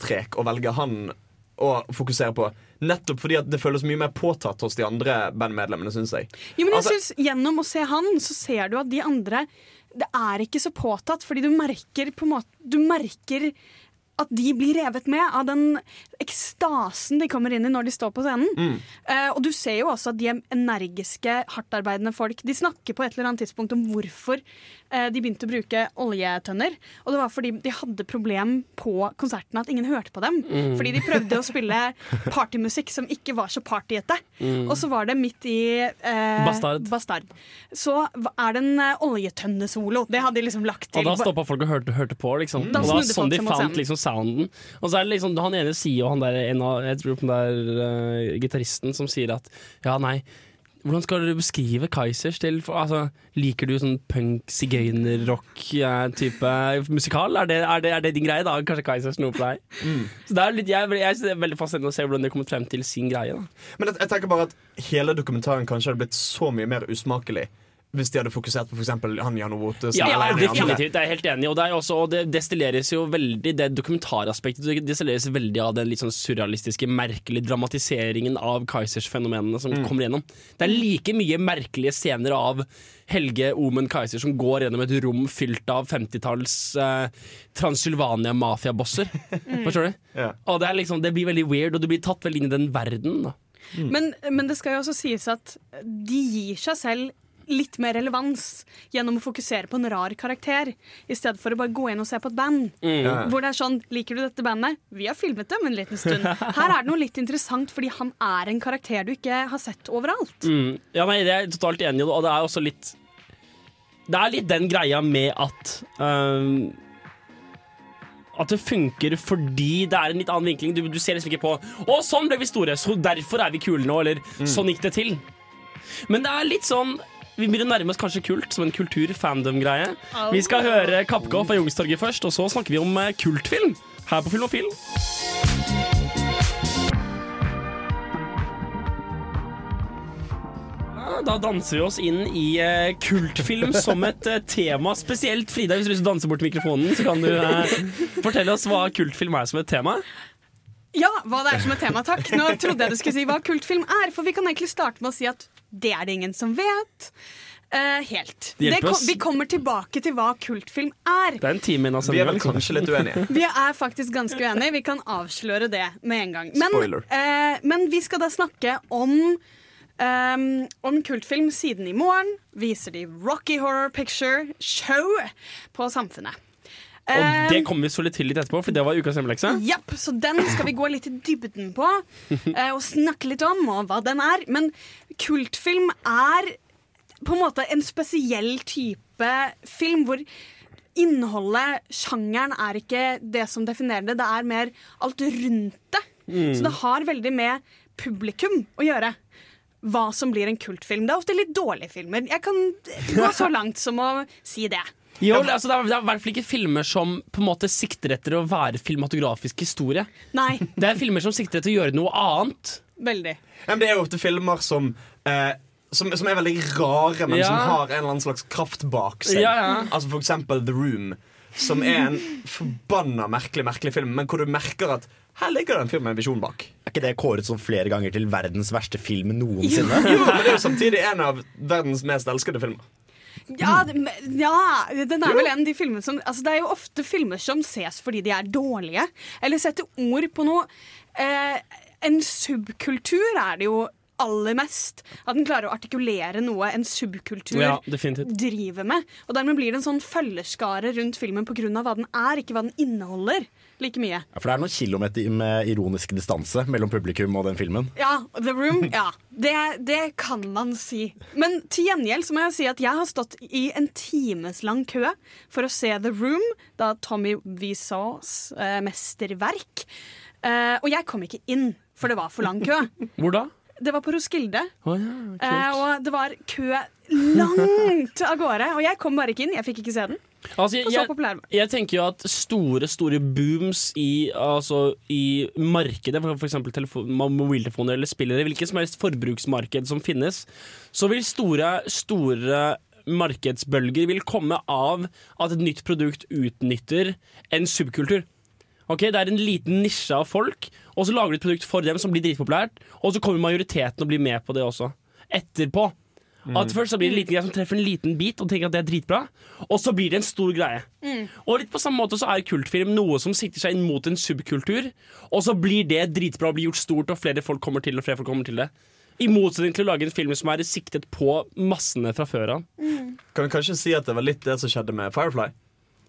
genistrek å velge han å fokusere på? Nettopp fordi at det føles mye mer påtatt hos de andre bandmedlemmene, syns jeg. Jo, men jeg Altså- synes, Gjennom å se han, så ser du at de andre Det er ikke så påtatt, fordi du merker på en måte Du merker at de blir revet med av den ekstasen de kommer inn i når de står på scenen. Mm. Uh, og du ser jo også at de er energiske, hardtarbeidende folk. De snakker på et eller annet tidspunkt om hvorfor uh, de begynte å bruke oljetønner. Og det var fordi de hadde problem på konsertene at ingen hørte på dem. Mm. Fordi de prøvde å spille partymusikk som ikke var så partyete. Mm. Og så var det midt i uh, Bastard. Bastard. Så er det en oljetønnesolo. Det hadde de liksom lagt til. Og da stoppa folk og hørte, hørte på, liksom. Da og da, sånn de fant liksom sounden. Og så er det liksom han ene sier jo han der, en av, jeg tror den der uh, gitaristen som sier at ja, nei hvordan skal du beskrive Kaizers til altså, Liker du sånn punk, sigøynerrock-type musikal? Er det, er, det, er det din greie, da? Kanskje Kaizers noe for deg? Mm. Så det er litt, jeg, jeg synes det er veldig fascinerende å se hvordan de har kommet frem til sin greie. Da. Men jeg, jeg tenker bare at hele dokumentaren kanskje hadde blitt så mye mer usmakelig hvis de hadde fokusert på f.eks. han Jan Ove Ja, Ja, definitivt. Jeg er helt enig. Og det, er også, og det destilleres jo veldig Det dokumentaraspektet det destilleres veldig av den litt sånn surrealistiske, merkelige dramatiseringen av Kaizers-fenomenene som Mm. kommer gjennom. Det er like mye merkelige scener av Helge Omen Kaiser som går gjennom et rom fylt av 50-talls eh, Transylvania-mafiabosser. Forstår du? Ja. Og det, er liksom, det blir veldig weird, og du blir tatt veldig inn i den verden. Da. Men, men det skal jo også sies at de gir seg selv litt mer relevans gjennom å fokusere på en rar karakter, i stedet for å bare gå inn og se på et band. Mm. Ja. Hvor det er sånn Liker du dette bandet? Vi har filmet dem en liten stund. Her er det noe litt interessant, fordi han er en karakter du ikke har sett overalt. Mm. Ja, nei, det er jeg totalt enig i, og det er også litt det er litt den greia med at um At det funker fordi det er en litt annen vinkling. Du, du ser liksom ikke på 'Å, sånn ble vi store, så derfor er vi kule nå', eller 'sånn gikk det til'. Men det er litt sånn vi begynner nærme oss kanskje kult, som en kultur-fandom-greie. Vi skal høre Kappgård fra Youngstorget først, og så snakker vi om eh, kultfilm her på Filmofil. Film Da danser vi oss inn i uh, kultfilm som et uh, tema. Spesielt Frida, hvis du å danse bort mikrofonen, så kan du uh, fortelle oss hva kultfilm er som et tema. Ja, hva det er som et tema, takk. Nå trodde jeg du skulle si hva kultfilm er, for vi kan egentlig starte med å si at det er det ingen som vet. Uh, helt. Det vi kommer tilbake til hva kultfilm er. Det er en time innan Vi er vel kanskje litt uenige. Vi er faktisk ganske uenige. Vi kan avsløre det med en gang. Men, Spoiler. eh, men vi skal da snakke om um, om kultfilm siden i morgen. Viser de Rocky Horror Picture Show på Samfunnet. Og det kommer vi så litt til litt etterpå, for det var ukas hjemmelekse. Yep, så den skal vi gå litt i dybden på eh, og snakke litt om og hva den er. Men kultfilm er på en måte en spesiell type film hvor innholdet, sjangeren, er ikke det som definerer det. Det er mer alt rundt det. Mm. Så det har veldig med publikum å gjøre. Hva som blir en kultfilm. Det er ofte litt dårlige filmer. Jeg kan gå så langt som å si det. Jo, altså, det, er, det er i hvert fall ikke filmer som på en måte sikter etter å være filmatografisk historie. Nei. Det er filmer som sikter etter å gjøre noe annet. Veldig. Men det er jo ofte filmer som eh, som, som er veldig rare, men Ja. som har en eller annen slags kraft bak seg. Ja, ja. Altså For eksempel The Room, som er en forbanna merkelig merkelig film, men hvor du merker at her ligger det en film med en visjon bak. Er ikke det kåret som flere ganger til verdens verste film noensinne? Jo, men det er jo samtidig en av verdens mest elskede filmer. Ja, det- ja, den er vel en av de filmene som altså Det er jo ofte filmer som ses fordi de er dårlige, eller setter ord på noe. Eh, en subkultur er det jo aller mest. At den klarer å artikulere noe en subkultur Ja, driver med. Og dermed blir det en sånn følgerskare rundt filmen pga. hva den er, ikke hva den inneholder. Like mye. Ja, for det er noen kilometer med ironisk distanse mellom publikum og den filmen. Ja, The Room. Ja, det, det kan man si. Men til gjengjeld så må jeg si at jeg har stått i en timeslang kø for å se The Room, da Tommy Wiseaus eh, mesterverk. Eh, og jeg kom ikke inn, for det var for lang kø. Hvor da? Det var på Roskilde. Oh, ja. Eh, og det var kø langt av gårde. Og jeg kom bare ikke inn. Jeg fikk ikke se den. Altså, jeg, jeg, jeg tenker jo at store store booms i, altså, i markedet, f.eks. mobiltelefoner eller spillere, hvilket som helst forbruksmarked som finnes, så vil store, store markedsbølger vil komme av at et nytt produkt utnytter en subkultur. Ok, Det er en liten nisje av folk, og så lager du et produkt for dem som blir dritpopulært, og så kommer majoriteten og blir med på det også. Etterpå. At Først så blir det en liten greie som treffer en liten bit og tenker at det er dritbra, og så blir det en stor greie. Og litt på samme måte så er kultfilm noe som sikter seg inn mot en subkultur, og så blir det dritbra og blir gjort stort, og flere folk kommer til og flere folk kommer til det. I motsetning til å lage en film som er siktet på massene fra før av. Kan vi kanskje si at det var litt det som skjedde med Firefly?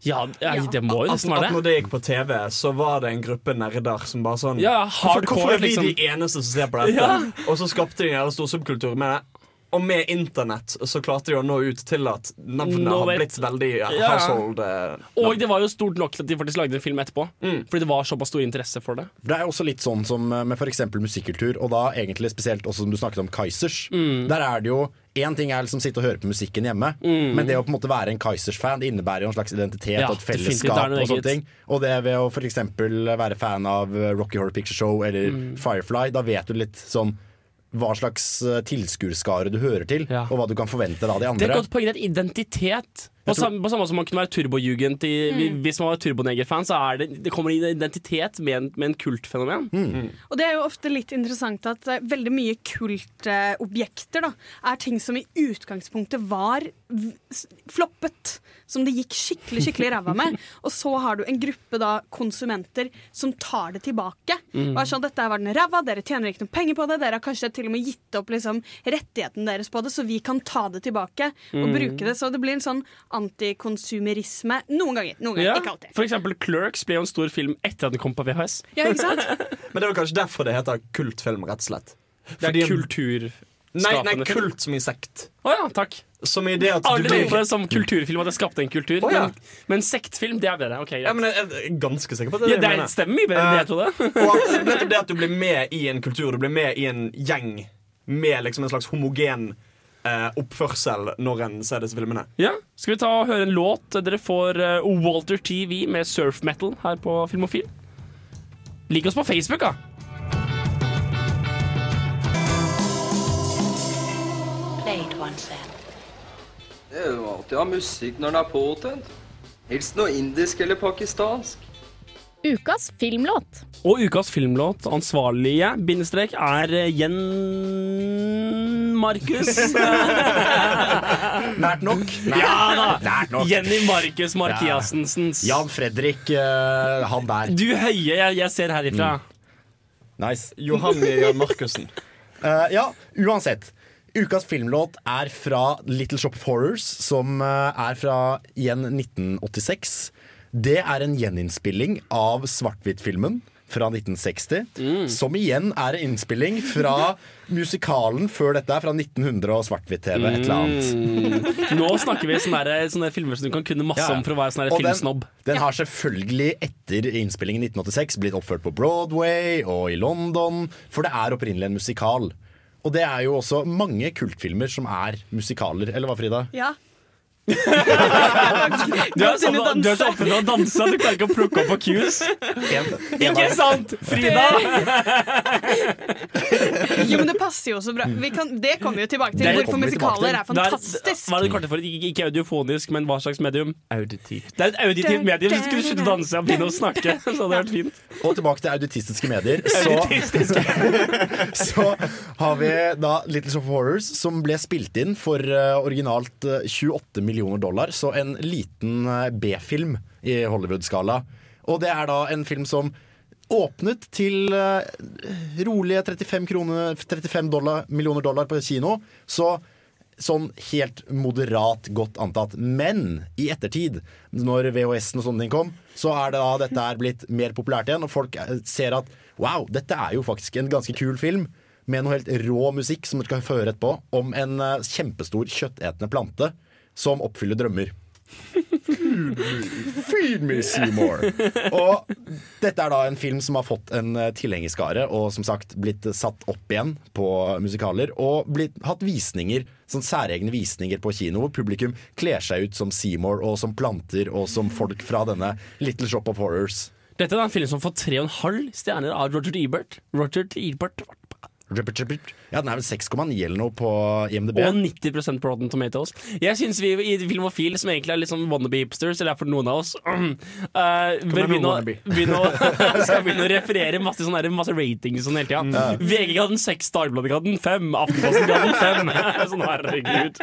Ja, jeg, det må jo At, nesten at være når det. det gikk på TV, så var det en gruppe nerder som bare sånn Ja, hvorfor, hardcore, hvorfor er vi liksom. de eneste som ser på dette? Ja. Og så skapte de en jævla stor subkultur med det. Og med internett så klarte de å nå ut til at navnet no, har blitt veldig Ja. household. eh, Og det var jo stort nok til at de faktisk lagde en film etterpå. Mm. Fordi det var såpass stor interesse for det. Det er også litt sånn som med f.eks. musikkultur, og da egentlig spesielt også som du snakket om Kaizers. Mm. Der er det jo Én ting er liksom sitte og høre på musikken hjemme, Mm. men det å på en måte være en Kaizers-fan Det innebærer jo en slags identitet Ja, og et fellesskap. Og sånne ting Og det ved å f.eks. være fan av eh, Rocky Horror Picture Show eller Mm. Firefly, da vet du litt sånn hva slags eh, tilskuerskare du hører til, og hva du kan forvente av de andre. Det er et godt poeng. Det er identitet. På, tror- samme, på samme som man kunne være turbojugend Mm. Hvis man var turboneger-fan, så er det, det kommer en identitet med en, med en kultfenomen. Og det er jo ofte litt interessant at uh, veldig mye kultobjekter da, er ting som i utgangspunktet var v- floppet. Som det gikk skikkelig skikkelig ræva med. Og så har du en gruppe da konsumenter som tar det tilbake. Mm. Og er sånn, dette var den ræva, Dere tjener ikke noe penger på det. Dere har kanskje til og med gitt opp liksom, rettigheten deres på det, så vi kan ta det tilbake og Mm. bruke det. Så det blir en sånn antikonsumerisme noen ganger. Noen ganger, Ja, ikke alltid. for eksempel Clerks ble jo en stor film etter at den kom på VHS. Ja, ikke sant? Men det er kanskje derfor det heter kultfilm, rett og slett. Det er Fordi- kulturskapende Nei, nei, kult som i sekt. Å ja, takk. Som i det at du Alle blir på det som kulturfilm, at det skapte en kultur. Oh, ja. men, men sektfilm, det er bedre. Okay, ja, men jeg er ganske sikker på at det Ja, det det er- mener. stemmer mye bedre enn det jeg trodde. Eh, og at- nettopp det at du blir med i en kultur, du blir med i en gjeng med liksom en slags homogen eh, oppførsel når en ser disse filmene. Ja, Skal vi ta og høre en låt? Dere får eh, Walter TV med Surf Metal her på Filmofil. Lik oss på Facebook, da. Det er jo alltid å ha musikk når den er påtent. Helst noe indisk eller pakistansk. Ukas filmlåt. Og ukas filmlåt, ansvarlige, bindestrek, er eh, Jen Markus. Nært nok. Ja da! Nært nok. Jenny Markus Markiassensens. Jan Fredrik, uh, han der. Du høye, jeg, jeg ser herifra. Nice. Johan Jan Markussen. uh, ja, uansett. Ukas filmlåt er fra Little Shop of Horrors, som er fra igjen 1986. Det er en gjeninnspilling av svart-hvitt-filmen fra 1960. Som igjen er en innspilling fra musikalen før dette, er fra 1900 og svart-hvitt-TV. Et eller annet. Mm. Nå snakker vi sånne, der- sånne filmer som du kan kunne masse Ja. om for å være sånn den- filmsnobb. Den har selvfølgelig etter innspillingen i 1986 blitt oppført på Broadway og i London, for det er opprinnelig en musikal. Og det er jo også mange kultfilmer som er musikaler. Eller hva, Frida? Ja. Du er, du så opptatt av å danse at du klarer ikke å plukke opp på cues. Ikke sant, Frida? Jo, men det passer jo så bra. Vi kan, det kommer vi jo tilbake til. Det Hvorfor musikaler er fantastisk. Hva er det kortet for? Ikke, audiofonisk, men hva slags medium? Auditivt. Det er et auditivt medium. Hvis du skulle slutte å danse og begynne å snakke. Så hadde det vært fint. Og tilbake til auditistiske medier. Så, så har vi da Little Shop of Horrors, som ble spilt inn for uh, originalt uh, 28 millioner dollar. Så en liten eh, B-film i Hollywood-skala. Og det er da en film som åpnet til eh, rolige 35, kroner, 35 dollar, millioner dollar på kino. Så sånn helt moderat godt antatt. Men i ettertid, når VHS-en og sånne ting kom, så er det da dette er blitt mer populært igjen, og folk eh, ser at wow, dette er jo faktisk en ganske kul film. Med noe helt rå musikk som du skal føre etterpå, om en kjempestor kjøttetende plante som oppfyller drømmer. Feed me, Seymour! Og dette er da en film som har fått en eh, tilhengerskare, og som sagt blitt satt opp igjen på musikaler. Og blitt, hatt visninger, sånn særegne visninger på kino, hvor publikum kler seg ut som Seymour og som planter og som folk fra denne Little Shop of Horrors. Dette er en film som får tre og en halv stjerner av Roger Ebert. Roger Ebert Ja, Den er vel 6,9 eller noe på IMDb. Og 90 på Rotten Tomatoes. Jeg syns vi i Filmofil, som egentlig er litt sånn wannabe-hipsters, eller er for noen av oss uh, bør begynne å, begynne, å, skal begynne å referere masse, sånne, masse ratings sånn hele tida. Mm. VG ga den seks, Dagbladet ga den fem, Aftenposten ga den fem. sånn herregud.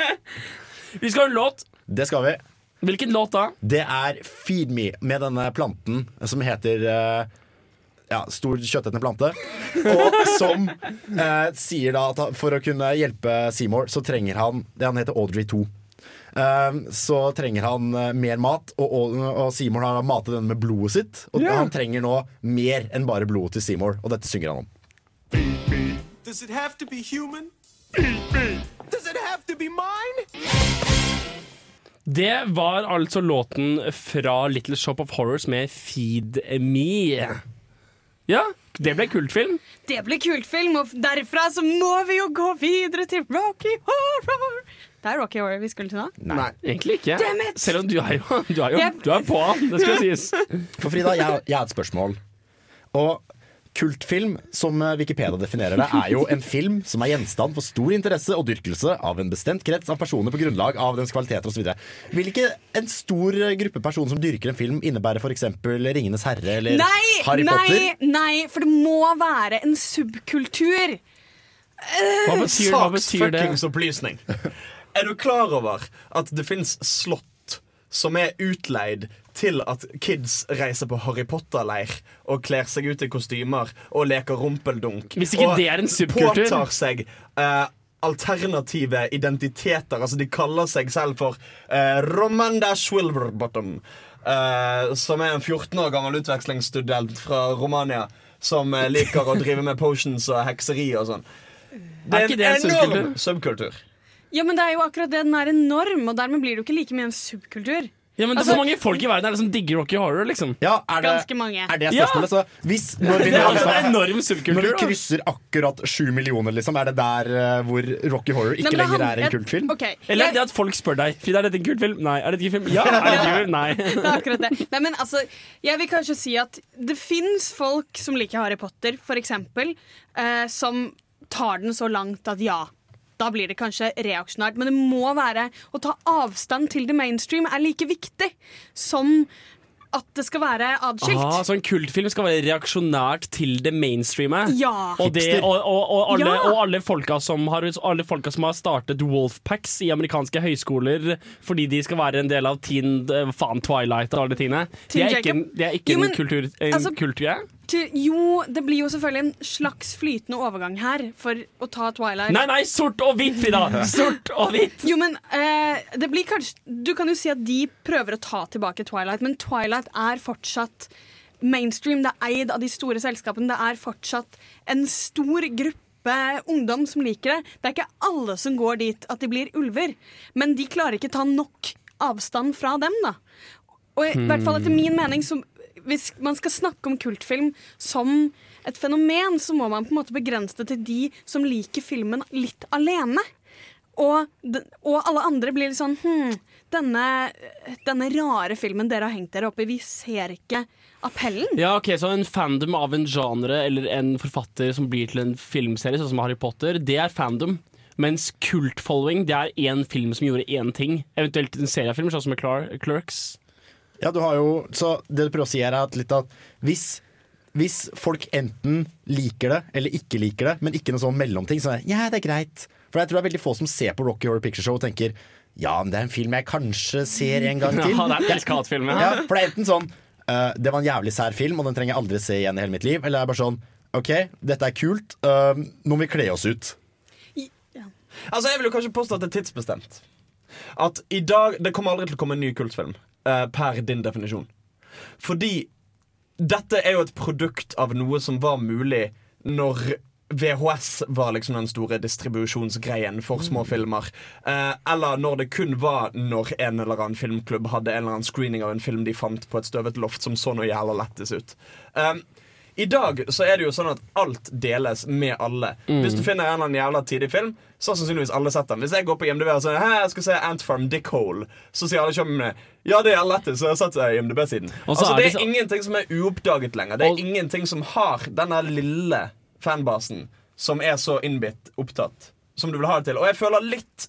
Vi skal ha en låt. Det skal vi. Hvilken låt da? Det er Feed Me med denne planten som heter eh, ja, stor kjøttetende plante. Og som eh, sier da at for å kunne hjelpe Seymour, så trenger han det Han heter Audrey 2. Eh, så trenger han eh, mer mat, og, og, og Seymour har matet denne med blodet sitt. Og yeah. han trenger nå mer enn bare blodet til Seymour, og dette synger han om. Does it have to be human? Does it have to be mine? Det var altså låten fra Little Shop of Horrors med Feed Me. Ja, det ble kultfilm. Det ble kultfilm, og derfra så må vi jo gå videre til Rocky Horror. Det er Rocky Horror vi skulle til nå. Nei, egentlig ikke. Selv om du er jo, du er jo du er på, det skal sies. For Frida, jeg, jeg har et spørsmål. Og kultfilm, som eh, Wikipedia definerer det, er jo en film som er gjenstand for stor interesse og dyrkelse av en bestemt krets av personer på grunnlag av dens kvaliteter osv. Vil ikke en stor eh, gruppe personer som dyrker en film, innebære f.eks. Ringenes herre eller Nei, Harry nei, Potter? nei, for det må være en subkultur. Hva betyr, hva betyr det? Saksfuckingsopplysning. Er du klar over at det fins slott som er utleid til at kids reiser på Harry Potter-leir og kler seg ut i kostymer og leker rumpeldunk? Hvis ikke og det er en subkultur? påtar seg uh, alternative identiteter. Altså De kaller seg selv for uh, Romanda Swilverbottom. uh, som er en 14 år gammel utvekslingsstudent fra Romania som uh, liker å drive med potions og hekseri og sånn. Det Er er det en en enorm subkultur. Ja, men det er jo akkurat det. Den er enorm, og dermed blir det jo ikke like mye en subkultur. Ja, men det er Altså, Hvor mange folk i verden er det som digger Rocky Horror? liksom? Ja, er det, Ganske mange. er det Ja. spørsmålet? Så hvis, når vi, Det er altså en enorm subkultur. Når vi krysser akkurat sju millioner, liksom, er det der uh, hvor Rocky Horror ikke Nei, lenger han- er en kultfilm? Okay. Eller jeg- det at folk spør deg Frida, er dette en kultfilm? Nei. Er dette ikke en film? Ja. Er det ikke film? Nei. Det er akkurat det. Nei, men altså, jeg vil kanskje si at det fins folk som liker Harry Potter, for eksempel, eh, som tar den så langt at ja. Da blir det kanskje reaksjonært, men det må være å ta avstand til det mainstream er like viktig som at det skal være adskilt. Ah, så en kultfilm skal være reaksjonært til det mainstreame? Ja. Og, det, og, og, og, alle, Ja. og alle, folka som har, alle folka som har startet Wolfpacks i amerikanske høyskoler fordi de skal være en del av teen, eh, faen Twilight og alle de tingene. Det er ikke, det er ikke Jo, men, en kultur, en altså- kulturgreie? Til- Jo, det blir jo selvfølgelig en slags flytende overgang her for å ta Twilight. Nei, nei, sort og hvitt, Frida! Sort og hvitt! Jo, men eh, det blir kanskje Du kan jo si at de prøver å ta tilbake Twilight, men Twilight er fortsatt mainstream. Det er eid av de store selskapene. Det er fortsatt en stor gruppe ungdom som liker det. Det er ikke alle som går dit at de blir ulver, men de klarer ikke ta nok avstand fra dem, da. Og i hvert fall etter min mening, så hvis man skal snakke om kultfilm som et fenomen, så må man på en måte begrense det til de som liker filmen litt alene. Og, og alle andre blir litt sånn Hm, denne, denne rare filmen dere har hengt dere opp i, vi ser ikke appellen. Ja, ok, Så en fandom av en genre eller en forfatter som blir til en filmserie, sånn som Harry Potter, det er fandom. Mens kult-following det er én film som gjorde én ting. Eventuelt en seriefilm, sånn som Clerks. Ja, du har jo, så det du prøver å si her er at litt at hvis, hvis folk enten liker det eller ikke liker det, men ikke noe sånn mellomting, så er det ja, det er greit. For jeg tror det er veldig få som ser på Rocky Horror Picture Show og tenker ja, men det er en film jeg kanskje ser en gang til. Ja, det er en elsk-hat-film, ja. ja. For det er enten sånn uh, det var en jævlig sær film, og den trenger jeg aldri se igjen i hele mitt liv, eller det er bare sånn OK, dette er kult, Uh, nå må vi kle oss ut. Altså, Jeg vil jo kanskje påstå at det er tidsbestemt. At i dag Det kommer aldri til å komme en ny kultfilm. Eh, per din definisjon. Fordi dette er jo et produkt av noe som var mulig når VHS var liksom den store distribusjonsgreien for små filmer. Eh, eller når det kun var når en eller annen filmklubb hadde en eller annen screening av en film de fant på et støvet loft som så noe jævla lettis ut. Eh, I dag så er det jo sånn at alt deles med alle. Mm. Hvis du finner en eller annen jævla tidig film, så har sannsynligvis alle sett den. Hvis jeg går på IMDb og sier jeg skal se Ant Farm Dickhole, så sier alle kjøpmennene ja, det er lettest så jeg har sett IMDb-siden. Altså, det er ingenting som er uoppdaget lenger. Det er ingenting som har denne lille fanbasen som er så innbitt opptatt som du vil ha det til. Og jeg føler litt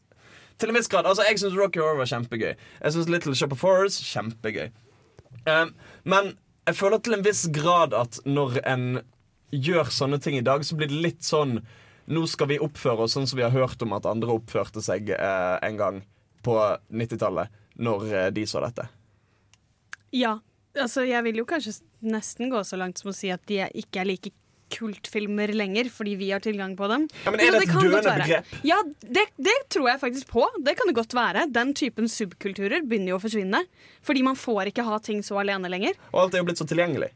til en viss grad Altså, Jeg syns Rocky Horror var kjempegøy. Jeg syns Little Shop of Horrors kjempegøy. Um, men jeg føler til en viss grad at når en gjør sånne ting i dag, så blir det litt sånn Nå skal vi oppføre oss sånn som vi har hørt om at andre oppførte seg eh, en gang på 90-tallet, når eh, de så dette. Ja. Altså, jeg vil jo kanskje nesten gå så langt som å si at de ikke er like kultfilmer lenger, fordi vi har tilgang på dem. Ja, men er Jo, det et døende begrep? Ja, det, det tror jeg faktisk på. Det kan det godt være. Den typen subkulturer begynner jo å forsvinne. Fordi man får ikke ha ting så alene lenger. Og alt er jo blitt så tilgjengelig.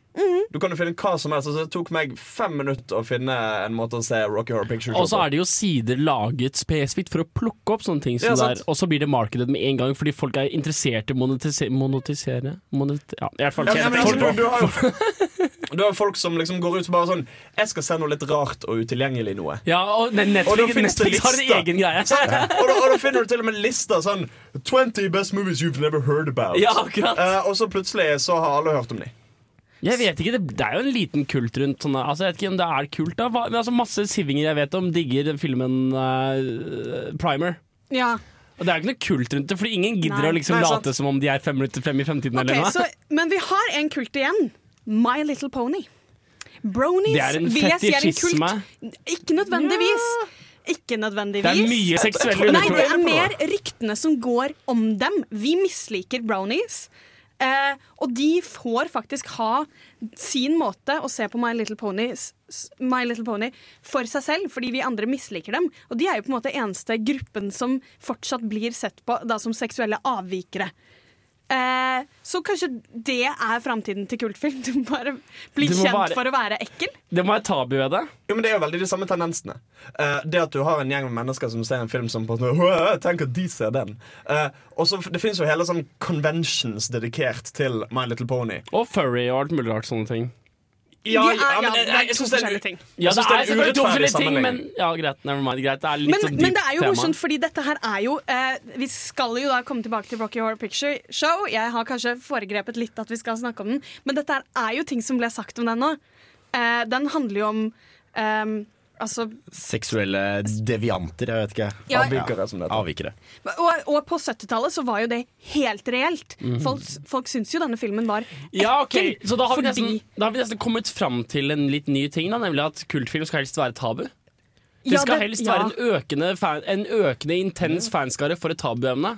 Du kan jo finne hva som helst. Altså, det tok meg fem minutter å finne en måte å se Rocky Horror Picture Show Og så er det jo sider laget spesifikt for å plukke opp sånne ting. Som Ja, der, er, og så blir det markedet med en gang, fordi folk er interessert i å monetise monetisere monet Ja, i hvert fall tjene altså, penger du, har jo, folk som liksom går ut og bare sånn Jeg skal se noe litt rart og utilgjengelig noe. Ja, og Netflix, Og da Netflix har en egen greie. Og, da, og da finner du til og med lister sånn 20 best movies you've never heard about. Ja, akkurat. uh, og så plutselig så har alle hørt om de. Jeg vet ikke, det, det er jo en liten kult rundt sånne altså, Jeg vet ikke om det er kult, da. Hva- Men altså, masse sivinger jeg vet om, digger den filmen uh, Primer. Ja. Og det er jo ikke noe kult rundt det, Fordi ingen gidder Nei. å liksom Nei, sant. late som om de er fem minutter frem i fremtiden. Okay, eller noe. så, men vi har en kult igjen. My Little Pony. Bronies Det en vil jeg si er en kult. Ikke nødvendigvis. Ikke nødvendigvis. Det er mye seksuelle Nei, det er mer ryktene som går om dem. Vi misliker brownies. Eh, og de får faktisk ha sin måte å se på My Little, Pony, My Little Pony for seg selv, fordi vi andre misliker dem. Og de er jo på en måte eneste gruppen som fortsatt blir sett på da som seksuelle avvikere. Eh, så kanskje det er framtiden til kultfilm. Du må bare bli må kjent være- for å være ekkel. Det må være tabu ved det. Jo, men Det er jo veldig de samme tendensene. Eh, det at du har en gjeng med mennesker som ser en film som på en måte, Tenk at de ser den. Eh, og så Det finnes jo hele sånn conventions dedikert til My Little Pony. Og furry og alt mulig rart sånne ting. Ja, De er- ja, men ja, jeg- det er jeg to er- forskjellige ting. Ja, det synes det er er to urettferdig forskjellige ting, men sammenligning. ja, greit. Never mind. Greit. Det er litt Men, sånn dypt men det er jo morsomt, fordi dette her er jo eh, Vi skal jo da komme tilbake til Rocky Horror Picture Show. Jeg har kanskje foregrepet litt at vi skal snakke om den, men dette her er jo ting som ble sagt om den nå. Eh, den handler jo om eh, Altså Seksuelle devianter, jeg vet ikke. Ja. Avvikere, som det heter. Avvikere. Og, og på 70-tallet så var jo det helt reelt. Mhm. Folk, folk syns jo denne filmen var Ja, ok. Så da har, vi fordi nesten, da har vi nesten kommet fram til en litt ny ting, da, nemlig at kultfilm skal helst være tabu. Det Ja, skal det- helst ja. være en økende, fan, en økende intens fanskare for et tabuemne.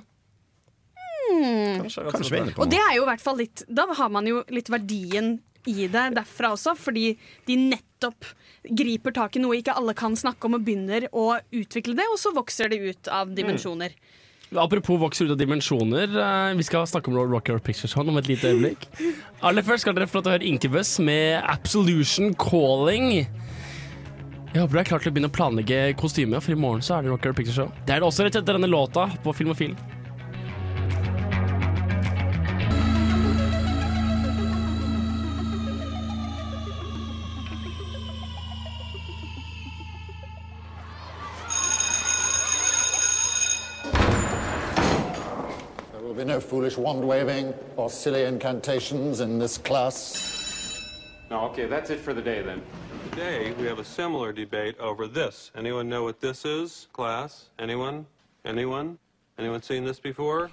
Hmm. Kanskje vi er inne på Og det er jo i hvert fall litt Da har man jo litt verdien i det derfra også, fordi de nettopp griper tak i noe ikke alle kan snakke om, og begynner å utvikle det, og så vokser det ut av dimensjoner. Apropos vokser ut av dimensjoner. eh, vi skal snakke om Rocky Horror Picture Show om et lite øyeblikk. Aller først skal dere få lov til å høre Incubus med Absolution Calling. Jeg håper du er klar til å begynne å planlegge kostymet, for i morgen så er det Rocky Horror Picture Show. Det er det også rett etter denne låta på Filmofil. No foolish wand waving or silly incantations in this class. No, okay, that's it for the day then. Today, we have a similar debate over this. Anyone know what this is, class? Anyone? Anyone? Anyone seen this before?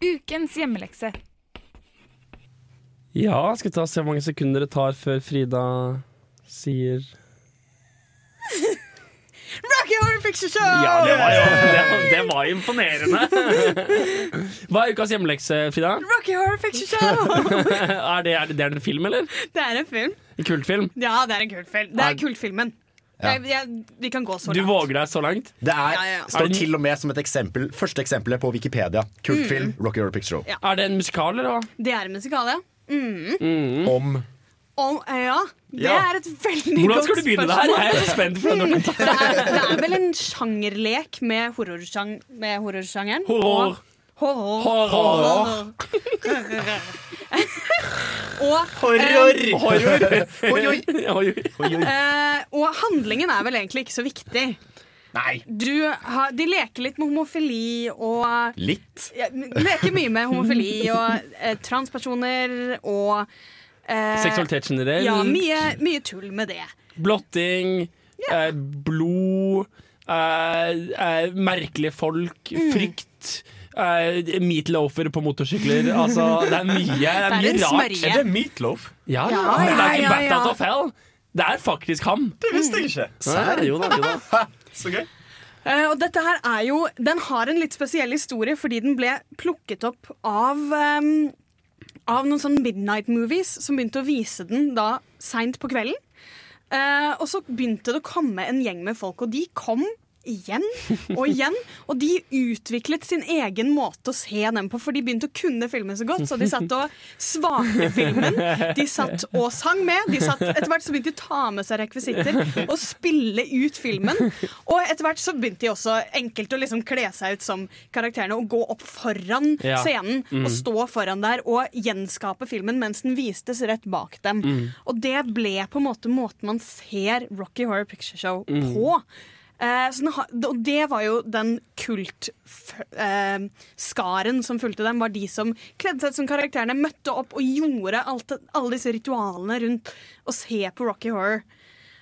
Ukens hjemmelekse. Ja, skal vi ta og se hvor mange sekunder det tar før Frida sier Rocky Horror Picture Show! Ja, det var jo det, det var imponerende. Hva er ukas hjemmelekse, Frida? Rocky Horror Picture Show! er, det, er, det, det er en film, eller? det er en film. En kultfilm? Ja, det er en kultfilm. Det Er- kultfilmen. Ja. Jeg, jeg, vi kan gå så Du våger deg så langt? Det er, Ja, ja, ja. står til og med som et eksempel Første eksempelet på Wikipedia. Kultfilm, Rocky Horror Picture Show. Ja. Er det en musikal, eller hva? Det er en musikal, ja. Mm. Om Om, ja. Det Ja. er et veldig Hvordan skal du begynne det her? Jeg er spent på det. det, er, det er vel en sjangerlek med, horrorsjang, med horrorsjangeren. Horror. Og, horror. Horror. og, Horror. eh, Horror. Horror. eh, og handlingen er vel egentlig ikke så viktig. Nei. Du har, de leker litt med homofili og Litt. ja, Leker mye med homofili og eh, transpersoner og Seksualitet generelt. Ja, mye, mye tull med det. Blotting, eh, blod, eh, eh, merkelige folk, Mm. frykt. Uh, meatloafer på motorsykler. Altså, det er mye, det er Det er mye rart. Er det Meatloaf? Ja, Ja, ja, ja, Like ja, a bat ja. out of hell. Det er faktisk ham. Det visste jeg ikke. Serr? Jo da, jo da. Så gøy. Uh, og dette her er jo Den har en litt spesiell historie fordi den ble plukket opp av ehm, Av noen sånne midnight movies som begynte å vise den da seint på kvelden. Eh, og så begynte det å komme en gjeng med folk, og de kom igjen og igjen. Og de utviklet sin egen måte å se den på, for de begynte å kunne filmen så godt. Så de satt og svarte filmen. De satt og sang med. De satt, etter hvert så begynte de å ta med seg rekvisitter og spille ut filmen. Og etter hvert så begynte de også enkelt å liksom kle seg ut som karakterene og gå opp foran Ja. scenen Mm. og stå foran der og gjenskape filmen mens den vistes rett bak dem. Mm. Og det ble på en måte måten man ser Rocky Horror Picture Show Mm. på. Eh, så den og det var jo den kultskaren som fulgte dem, var de som kledde seg ut som karakterene, møtte opp og gjorde alt, alle disse ritualene rundt å se på Rocky Horror.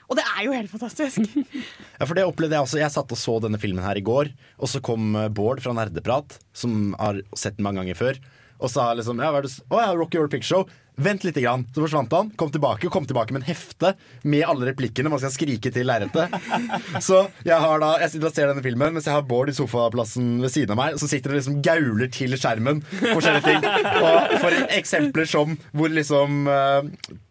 Og det er jo helt fantastisk. Ja, for det opplevde Jeg også Jeg satt og så denne filmen her i går, og så kom eh, Bård fra Nerdeprat, som har sett den mange ganger før, og sa liksom ja, s- Å ja, Rocky Horror Picture Show. Vent litt, grann. Så forsvant han, kom tilbake og kom tilbake med en hefte med alle replikkene man skal skrike til lerretet. Så jeg har da Jeg sitter og ser denne filmen mens jeg har Bård i sofaplassen ved siden av meg, og så sitter det liksom gauler til skjermen forskjellige ting. Og for eksempler som hvor liksom uh,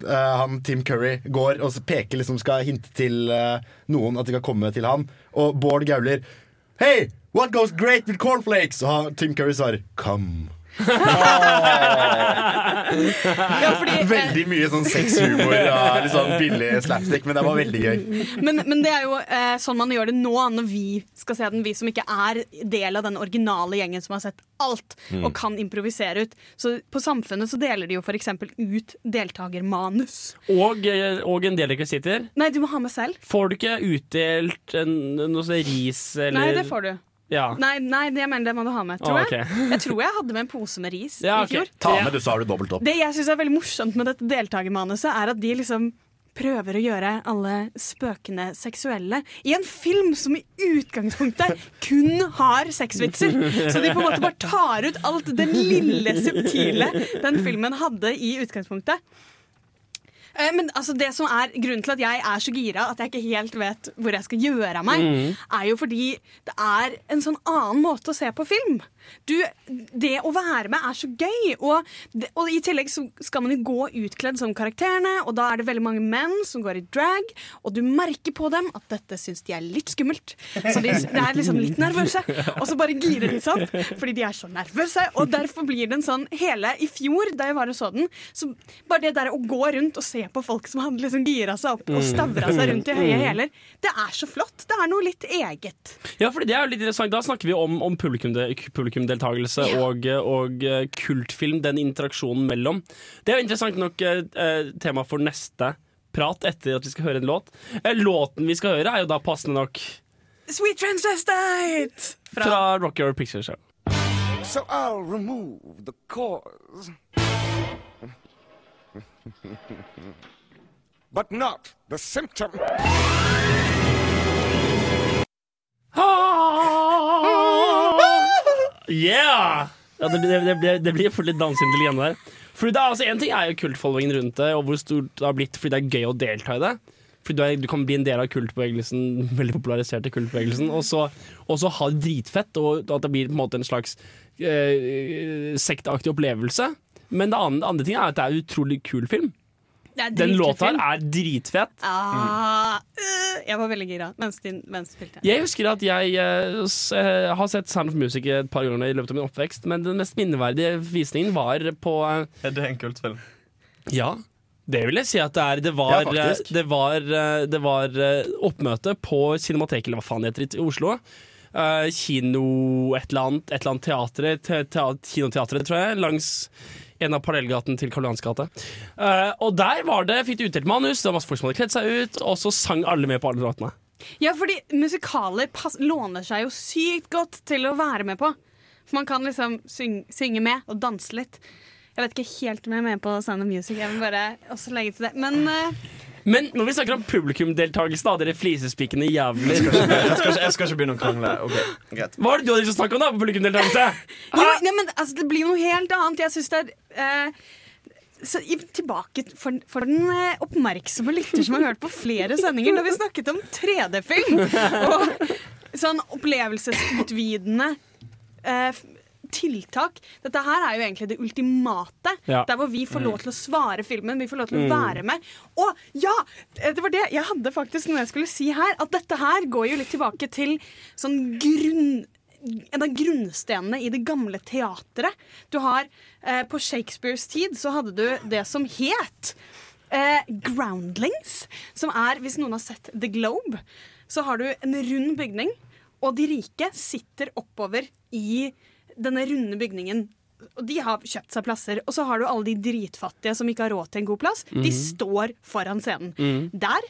uh, han Tim Curry går og så peker liksom skal hinte til uh, noen at de kan komme til han, og Bård gauler Hey, what goes great with cornflakes? Og Tim Curry svarer Come. Ja, fordi, eh, Veldig mye sånn sexhumor og litt sånn billig slapstick, men det var veldig gøy. men, men det er jo eh, sånn man gjør det nå, når vi skal se den. Vi som ikke er del av den originale gjengen som har sett alt Mm. og kan improvisere ut. Så på Samfunnet så deler de jo f.eks. ut deltakermanus. Og, eh, og en del rekvisitter. Nei, du må ha med selv. Får du ikke utdelt en, noe sånn ris eller Nei, det får du. Ja. Nei, nei, jeg mener det må du ha med, tror Ah, jeg. Jeg tror jeg hadde med en pose med ris Ja, i fjor. Ta med du, så har du dobbelt opp. Det jeg syns er veldig morsomt med dette deltakermanuset, er at de liksom prøver å gjøre alle spøkene seksuelle i en film som i utgangspunktet kun har sexvitser. Så de på en måte bare tar ut alt det lille subtile den filmen hadde i utgangspunktet. Eh, Men altså det som er grunnen til at jeg er så gira at jeg ikke helt vet hvor jeg skal gjøre av meg, Mm. er jo fordi det er en sånn annen måte å se på film. Du, det å være med er så gøy, og, og i tillegg så skal man jo gå utkledd som karakterene, og da er det veldig mange menn som går i drag, og du merker på dem at dette syns de er litt skummelt. Så de, de er liksom litt nervøse, og så bare girer de seg opp fordi de er så nervøse, og derfor blir det en sånn hele I fjor, da jeg var og så den, så bare det der å gå rundt og se på folk som hadde liksom gira seg opp og stavra seg rundt i høye Mm. hæler, det er så flott. Det er noe litt eget. Ja, for det er jo litt interessant. Da snakker vi om, om publikumde- publikumdeltakelse og, og eh, kultfilm, den interaksjonen mellom. Det er interessant nok eh, eh, tema for neste prat etter at vi skal høre en låt. Eh, låten vi skal høre, er jo da passende nok Sweet Transvestite! fra Rock Your Picture Show. So I'll remove the cause. but not the symptom. Yeah! Ja, det, det, blir- det blir fort litt dansintel igjen der. Fordi det er altså En ting er jo kultfollowingen rundt det, og hvor stort det har blitt fordi det er gøy å delta i det. Fordi du, er, du kan bli en del av kultbevegelsen, veldig populariserte kultbevegelsen, og så ha det dritfett, og at det blir på en måte en slags eh, sektaktig opplevelse. Men det andre, andre ting er at det er en utrolig kul film. Den låta her er dritfett. Ah, øh, jeg var veldig gira mens din, mens spilte. Jeg husker at jeg uh, eh, har sett Sound of Music et par ganger i løpet av min oppvekst, men den mest minneverdige visningen var på uh, Er det en kultfilm? Ja, det vil jeg si at det er. Det var, eh, det var, det var oppmøte på Cinemateket, eller hva faen det heter, i Oslo. Uh, kino et eller annet, et eller annet teatret, te, te, kinoteatret, tror jeg, langs en av parallellgatene til Karl Johans gate. Uh, og der var det, fikk utdelt manus, det var masse folk som hadde kledd seg ut, og så sang alle med på alle låtene. Ja, fordi musikaler pass, låner seg jo sykt godt til å være med på. For man kan liksom syng, synge med og danse litt. Jeg vet ikke helt om jeg er med på Sound of Music. Jeg vil bare også legge til det. Men uh, Men når vi snakker om publikumdeltakelse, da, dere flisespikende jævler Jeg jeg skal ikke begynne å krangle. Okay, Hva var det du hadde lyst til å snakke om da publikumdeltakelse? jo, nei, men altså, det blir jo noe helt annet. Jeg syns det er så, tilbake for, for den eh, oppmerksomme lytter som har hørt på flere sendinger når vi snakket om 3D-film. Og sånn opplevelsesutvidende eh, tiltak. Dette her er jo egentlig det ultimate. Ja. Der hvor vi får lov til å svare filmen, vi får lov til å Mm. være med. Og ja! Det var det. Jeg hadde faktisk noe jeg skulle si her. At dette her går jo litt tilbake til sånn grunn en av grunnstenene i det gamle teatret. Du har, eh, På Shakespeares tid så hadde du det som het eh, groundlings. Som er, hvis noen har sett The Globe, så har du en rund bygning. Og de rike sitter oppover i denne runde bygningen. Og de har kjøpt seg plasser. Og så har du alle de dritfattige som ikke har råd til en god plass. De Mhm. står foran scenen. Mhm. Der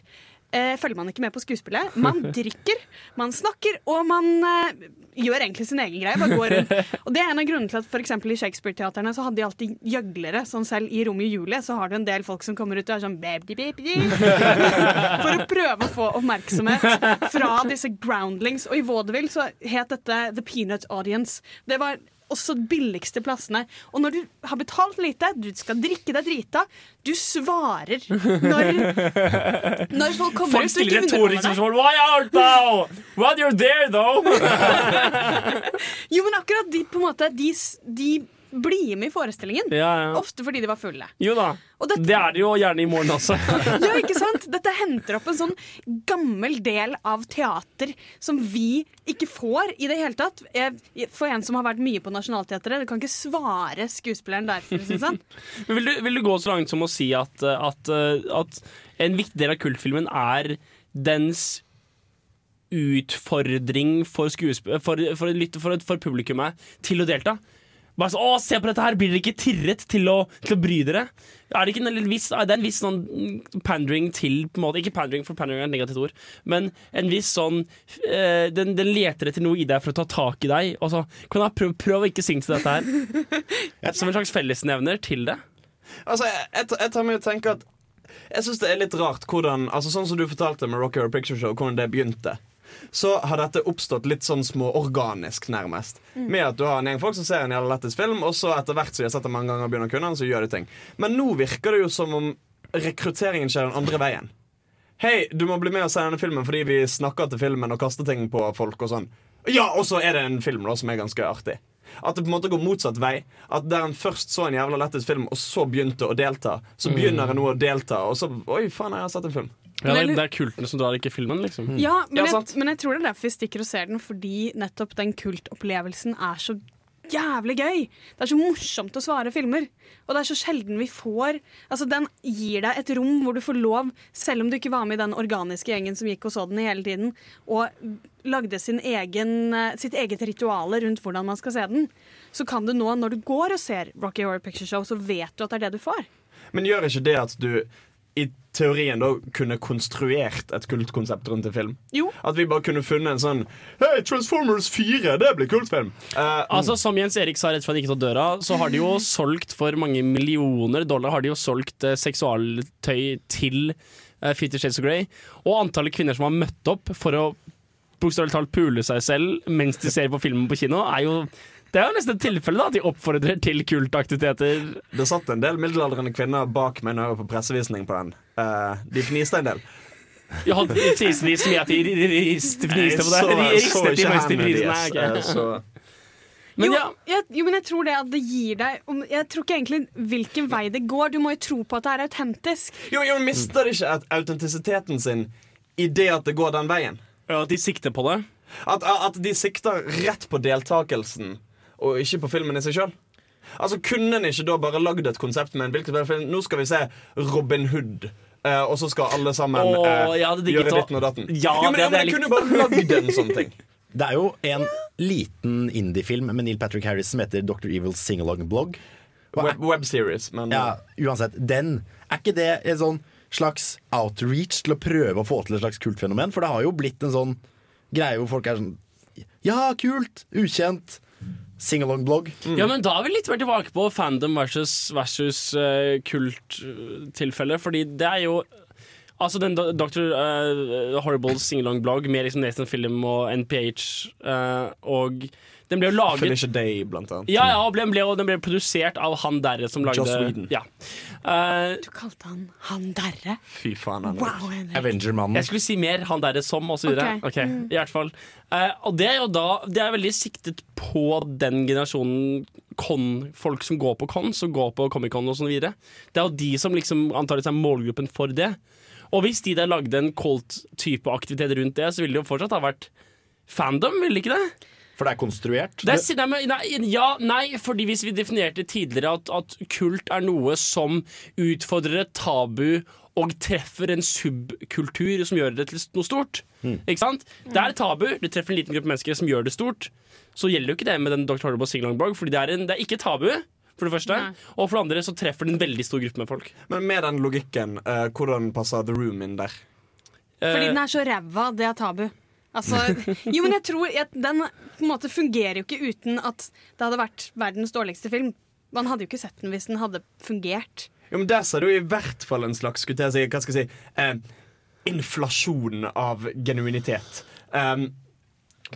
eh, følger man ikke med på skuespillet. Man drikker, man snakker, og man eh, gjør egentlig sin egen greie. Bare går rundt. Og det er en av grunnene til at eksempel i Shakespeare-teaterne så hadde de alltid gjøglere. Sånn selv i Romeo og Julie så har du en del folk som kommer ut og er sånn baby, baby. For å prøve å få oppmerksomhet fra disse groundlings. Og i vaudeville så het dette The Peanut Audience. Det var også billigste plassene. Og når du har betalt lite, du skal drikke deg drita, du svarer når, når folk kommer Folk ut og stiller retoriske spørsmål. Why art thou? What you're there, though? Jo, men akkurat de på en måte De, de blir med i forestillingen. Ja, ja. Ofte fordi de var fulle. Jo da. Dette- Det er det jo gjerne i morgen også. Ja, sant? Dette henter opp en sånn gammel del av teater som vi ikke får i det hele tatt. For en som har vært mye på Nationaltheatret, du kan ikke svare skuespilleren derfor. Synes han. Men vil, du, vil du gå så langt som å si at, eh, at, eh, at en viktig del av kultfilmen er dens utfordring for, for, for, for publikummet til å delta? Bare så, å, se på dette her, Blir dere ikke tirret til å, til å bry dere? Er det, ikke en viss, er det en viss sånn pandering til på en måte, Ikke pandering, for pandering er et negativt ord, men en viss sånn øh, den, den leter etter noe i deg for å ta tak i deg. Og så, kan jeg prøve, prøve å ikke synge til dette her. Som en slags fellesnevner til det. Altså, jeg, jeg, tar- meg å tenke at Jeg synes det er litt rart hvordan Altså Sånn som du fortalte med Rocky Horror Picture Show, hvordan det begynte. Så har dette oppstått litt sånn småorganisk, nærmest. Mm. Med at du har en gjeng folk som ser en jævla lættis film, og så etter hvert som de har sett det mange ganger begynner å kunne den, så gjør de ting. Men nå virker det jo som om rekrutteringen skjer den andre veien. Hei, du må bli med og se denne filmen fordi vi snakker til filmen og kaster ting på folk og sånn. Ja, og så er det en film da som er ganske artig. At det på en måte går motsatt vei. At Der en først så en jævla lættis film, og så begynte å delta, så begynner en nå å delta, og så Oi, faen, jeg har sett en film. Ja, det, er, det er kulten som drar, ikke filmen, liksom. Ja, men, jeg, men jeg tror det er derfor vi stikker og ser den, fordi nettopp den kultopplevelsen er så jævlig gøy. Det er så morsomt å svare filmer. Og det er så sjelden vi får Altså, Den gir deg et rom hvor du får lov, selv om du ikke var med i den organiske gjengen som gikk og så den hele tiden, og lagde sin egen, eh, sitt eget rituale rundt hvordan man skal se den, så kan du nå, når du går og ser Rocky Horror Picture Show, så vet du at det er det du får. Men gjør ikke det at du i teorien da kunne konstruert et kultkonsept rundt en film? Jo. At vi bare kunne funnet en sånn Hei, Transformers 4, det blir kultfilm! Uh, Altså, Som Jens Erik sa rett før han gikk ut av døra, så har de jo solgt for mange millioner dollar Har de jo solgt uh, seksualtøy til uh, Fifty Shades of Grey. Og antallet kvinner som har møtt opp for å bokstavelig talt pule seg selv mens de ser på filmen på kino, er jo det er jo nesten et tilfelle da, at de oppfordrer til kultaktiviteter. Det satt en del middelaldrende kvinner bak meg når jeg var på pressevisning på den. Uh, de fniste en del. Ja, Fniste de så mye at de de riste fniste på det? Så- De ristet de de Nei, ok. eh, så- Men jo, jeg, jo, men jeg tror det at det gir deg Jeg tror ikke egentlig hvilken vei det går. Du må jo tro på at det er autentisk. Jo, jo, Mister de ikke autentisiteten sin i det at det går den veien? Ja, At de sikter på det? At, at de sikter rett på deltakelsen, og ikke på filmen i seg sjøl? Altså, kunne en ikke da bare lagd et konsept med en hvilken som helst film? Nå skal vi se Robin Hood. eh, og så skal alle sammen Åh, ja, det digget gjøre å- ditten og datten. Ja, jo, men, det ja, hadde men jeg kunne bare lagd en sånn ting. Det er jo en liten indie-film med Neil Patrick Harris som heter Dr. Evils Singalong-blogg. Web, webseries, men Ja, uansett. Den, er ikke det en sånn slags outreach til å prøve å få til et slags kultfenomen? For det har jo blitt en sånn greie hvor folk er sånn Ja, kult! Ukjent. Singalong-blogg. Ja, men da er vi litt mer tilbake på fandom versus, versus uh, kult-tilfelle, fordi det er jo Altså den Dr. Uh, Horribles singalong-blogg med liksom Nathan Film og NPH uh, og den ble jo laget Felicia Day, blant annet. Ja, ja, og den ble, den ble produsert av han derre som lagde Joss Whedon. Ja. Uh, Du kalte han han derre? Fy faen, han Wow, Henrik. Avenger-mannen. Jeg skulle si mer han derre som, og så videre. Ok. Ok, Mm. I hvert fall. Uh, og det er jo da Det er veldig siktet på den generasjonen con, folk som går på con, som går på Comic-Con og sånn. Det er jo de som liksom antakeligvis er målgruppen for det. Og hvis de der lagde en Colt-type aktivitet rundt det, så ville det jo fortsatt ha vært fandom, ville det ikke det? For det er konstruert? Det er, nei, nei, ja, nei, fordi hvis vi definerte tidligere at, at kult er noe som utfordrer et tabu og treffer en subkultur som gjør det til noe stort. Ikke sant? Det er et tabu, det treffer en liten gruppe mennesker som gjør det stort. Så gjelder jo ikke det med den Dr. Horrible Singalong-blogg, Fordi det er, en, det er ikke tabu, for det første. Og for det andre så treffer det en veldig stor gruppe med folk. Men med den logikken, eh, hvordan passer The Room inn der? Fordi Eh, den er så ræva, det er tabu. Altså, jo, men jeg tror jeg, Den på en måte fungerer jo ikke uten at det hadde vært verdens dårligste film. Man hadde jo ikke sett den hvis den hadde fungert. Jo, men Der sa du i hvert fall en slags skulle jeg si, hva skal jeg si, eh, inflasjon av genuinitet. Um,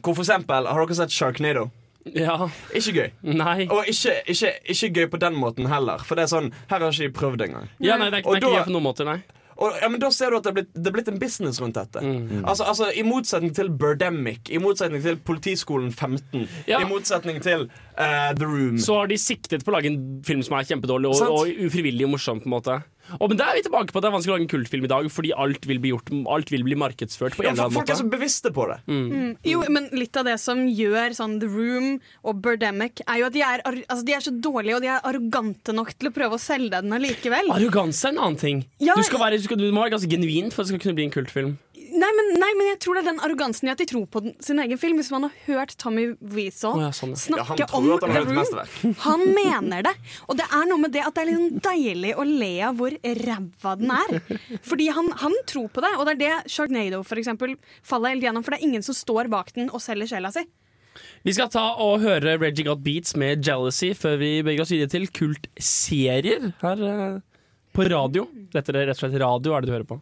hvor for eksempel, Har dere sett Sharknado? Ja. Ikke gøy. Nei. Og ikke, ikke, ikke gøy på den måten heller. For det er sånn, her har ikke de prøvd engang. Ja, nei, det er, det er ikke da- gøy på noen måte, nei. Og, ja, men Da ser du at det er blitt, det er blitt en business rundt dette. Mm. Altså, altså I motsetning til Birdemic, i motsetning til Politiskolen 15, Ja. i motsetning til uh, The Room. Så har de siktet på å lage en film som er kjempedårlig og, og ufrivillig morsom. på en måte Og, men der er vi tilbake på at det er vanskelig å lage en kultfilm i dag, fordi alt vil bli gjort Alt vil bli markedsført på en Ja, eller annen folk måte. er så bevisste på det. Mm. Jo, men litt av det som gjør sånn The Room og Birdemic, er jo at de er, altså, de er så dårlige og de er arrogante nok til å prøve å selge den allikevel. Arroganse er en annen ting. Ja, du, skal være, du, skal, du må være ganske genuin for at det skal kunne bli en kultfilm. Nei men, nei, men jeg tror det er den arrogansen i at de tror på den, sin egen film. Hvis man har hørt Tommy Wiseau oh, ja, sånn, snakke Ja, om The Room, han mener det. Og det er noe med det at det er sånn deilig å le av hvor ræva den er. Fordi han, han tror på det, og det er det Sharknado for eksempel faller helt gjennom. For det er ingen som står bak den og selger sjela si. Vi skal ta og høre Reggie Got Beats med Jealousy før vi beveger oss videre til kultserier her eh, på radio. Dette er rett og slett radio er det du hører på.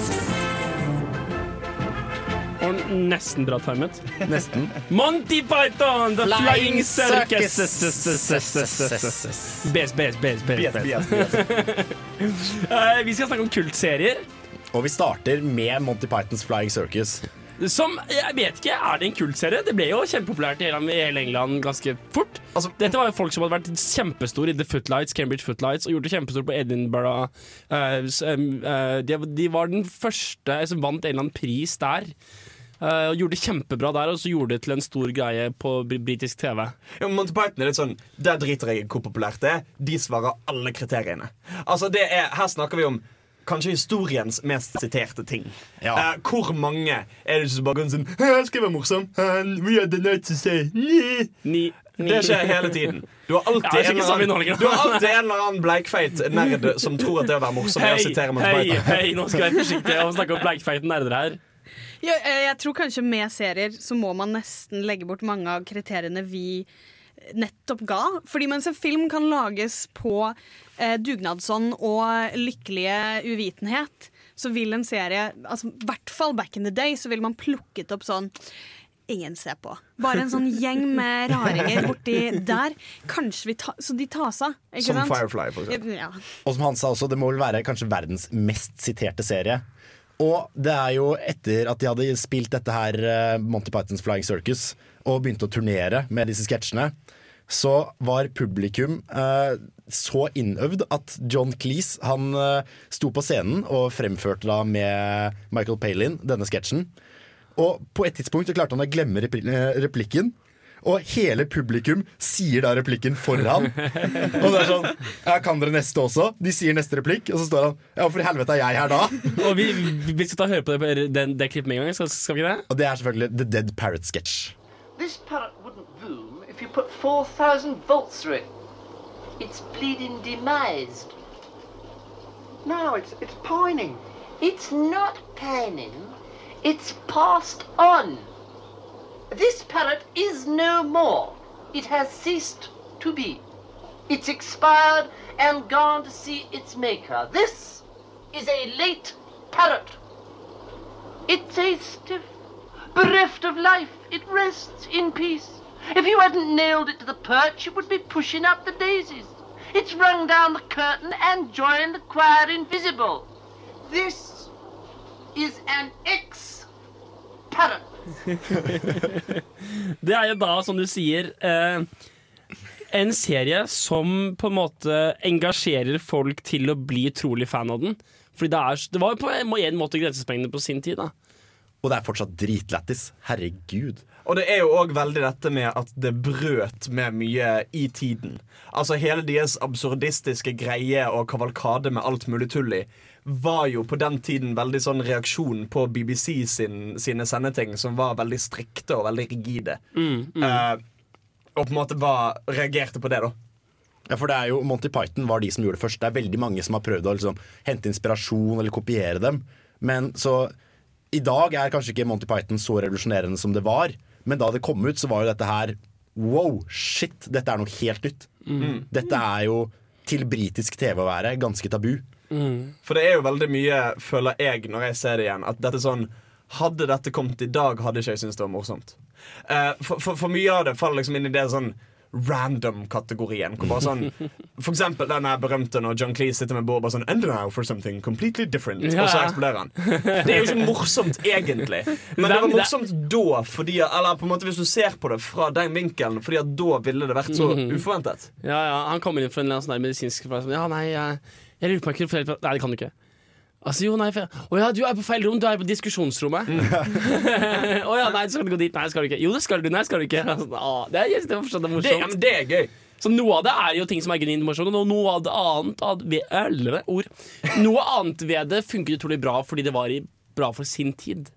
Og nesten bra timet. Nesten. Monty Python, The Flying, Circus. Bes, bes, bes, Eh, Vi skal snakke om kultserier. Og vi starter med Monty Pythons Flying Circus. Som, jeg vet ikke, Er det en kultserie? Det ble jo kjempepopulært i hele, England ganske fort. Dette var jo folk som hadde vært kjempestore i The Footlights, Cambridge Footlights og gjort det kjempestort på Edinburgh. Uh, eh, de, de var den første som vant en eller annen pris der. Eh, og gjorde det kjempebra der, og så gjorde det til en stor greie på britisk TV. Ja, Monty Python er litt sånn Der driter jeg i hvor populært det er. De svarer alle kriteriene. Altså det er, Her snakker vi om kanskje historiens mest siterte ting. Eh, hvor mange er det som bare kan sånn Jeg 'Skal være morsom?' «Hæ, We are the night to say Ni. Det skjer hele tiden. Du har alltid, Ja, en, eller annen, du har alltid en eller annen bleikfeit nerd som tror at det å være morsom er å Hei, sitere Monty hei, hei, nå skal jeg være forsiktig og snakke om bleikfeite nerder her. Ja, eh, jeg tror kanskje med serier så må man nesten legge bort mange av kriteriene vi nettopp ga. Fordi mens en film kan lages på eh, dugnadsånd og lykkelige uvitenhet, så vil en serie, altså i hvert fall back in the day, så vil man plukket opp sånn Ingen ser på. Bare en sånn gjeng med raringer borti der. Kanskje vi ta, Så de tas av. Ikke Som sant? Firefly, for eksempel. Ja. Og som han sa også, det må vel være kanskje verdens mest siterte serie. Og det er jo etter at de hadde spilt dette her eh, Monty Pythons Flying Circus og begynte å turnere med disse sketsjene, så var publikum eh, så innøvd at John Cleese han eh, sto på scenen og fremførte da med Michael Palin denne sketsjen. Og på et tidspunkt klarte han å glemme eh, replikken. Og hele publikum sier da replikken for han. Og det er sånn Ja, kan dere neste også? De sier neste replikk, og så står han Ja, hvorfor i helvete er jeg her da? Og vi, vi skal ta og høre på det, det, det klippet med en gang. Skal, skal vi det? Og det er selvfølgelig The Dead Parrot Sketch. This parrot wouldn't boom if you put 4,000 volts through it. It's bleeding demised. No, it's, it's pining. It's not pining. It's passed on. This parrot is no more. It has ceased to be. It's expired and gone to see its maker. This is a late parrot. It's a stiff, bereft of life. It rests in peace. If you hadn't nailed it to the perch, it would be pushing up the daisies. It's rung down the curtain and joined the choir invisible. This is an ex-parrot. Det er jo da, som du sier, eh, en serie som på en måte engasjerer folk til å bli utrolig fan av den. Fordi det, er, det var jo på en måte grensesprengende på sin tid. da Og det er fortsatt dritlættis. Herregud. Og det er jo òg veldig dette med at det brøt med mye i tiden. Altså Hele deres absurdistiske greie og kavalkade med alt mulig tull i var jo på den tiden veldig sånn reaksjon på BBC sin, sine sendeting, som var veldig strikte og veldig rigide. Mm, mm. Eh, og på en måte var, reagerte på det, da. Ja, for det er jo Monty Python var de som gjorde det først. Det er veldig mange som har prøvd å liksom, hente inspirasjon eller kopiere dem. Men så I dag er kanskje ikke Monty Python så revolusjonerende som det var. Men da det kom ut, så var jo dette her Wow, shit! Dette er noe helt nytt. Mm. Dette er jo til britisk TV å være ganske tabu. For det er jo veldig mye, føler jeg, når jeg ser det igjen, at dette er sånn Hadde dette kommet i dag, hadde ikke jeg syntes det var morsomt. Uh, for, for, for mye av det faller liksom inn i det sånn random-kategorien. Sånn For eksempel den berømte når John Cleese sitter med Bård bare sånn And now for something completely different. Ja. Og så eksploderer han. Det er jo ikke morsomt egentlig. Men det var morsomt da, fordi Eller på en måte hvis du ser på det fra den vinkelen, Fordi at da ville det vært så Mhm. uforventet. Ja, ja, Han kommer inn for en sånn medisinsk Ja, nei, jeg, jeg lurer på om jeg kunne hjelp Nei, det kan du ikke. Altså, jo, nei, for, Å ja, du er på feil rom. Du er på diskusjonsrommet. Å ja, nei, skal du gå dit? Nei, skal du ikke. Jo, det skal du. Nei, skal du ikke. Altså, å, det, er, det, er fortsatt morsomt. Det, ja, men det er gøy. Så noe av det er jo ting som er genuint morsomt, og noe av det annet av, eller, ord. Noe annet ved det funker utrolig bra fordi det var i, bra for sin tid.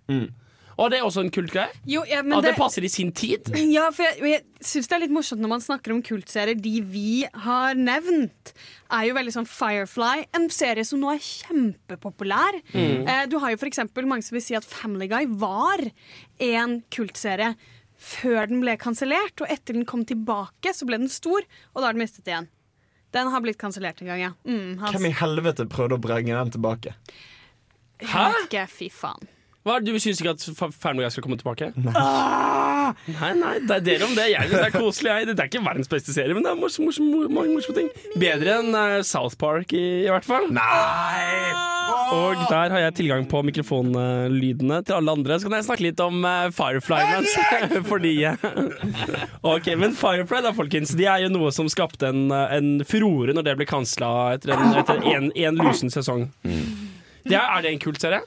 Og det er også en kultgreie. Jo, ja, men At det, det- passer i sin tid. Ja, for jeg, jeg syns det er litt morsomt når man snakker om kultserier. De vi har nevnt, er jo veldig sånn Firefly, en serie som nå er kjempepopulær. Mm. Eh, du har jo for eksempel mange som vil si at Family Guy var en kultserie før den ble kansellert, og etter den kom tilbake, så ble den stor, og da har den mistet igjen. Den har blitt kansellert en gang, ja. Mm, Hvem i helvete prøvde å bringe den tilbake? Hæ? ikke, fy faen. Hva, du syns ikke at Fa- Family Guy skal komme tilbake? Ah! Nei, nei, det er dere om det. Jeg det er koselig. Jeg. Det er ikke verdens beste serie, men det er morsomme, morsomme, mange morsomme ting. Bedre enn uh, South Park, i, i hvert fall. Nei! Og der har jeg tilgang på mikrofonlydene til alle andre. Så kan jeg snakke litt om uh, Firefly mens fordi eh, Ok, Men Firefly, da, folkens, de er jo noe som skapte en, en furore når det ble kansla etter en, etter en, en lusen sesong. Det er, er det en kult serie?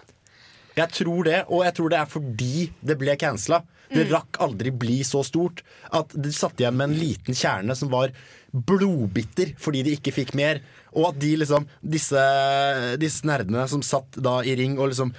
Jeg tror det, og jeg tror det er fordi det ble cancela. Det Mm. rakk aldri bli så stort at de satt igjen med en liten kjerne som var blodbitter fordi de ikke fikk mer. Og at de liksom, disse, disse nerdene som satt da i ring og liksom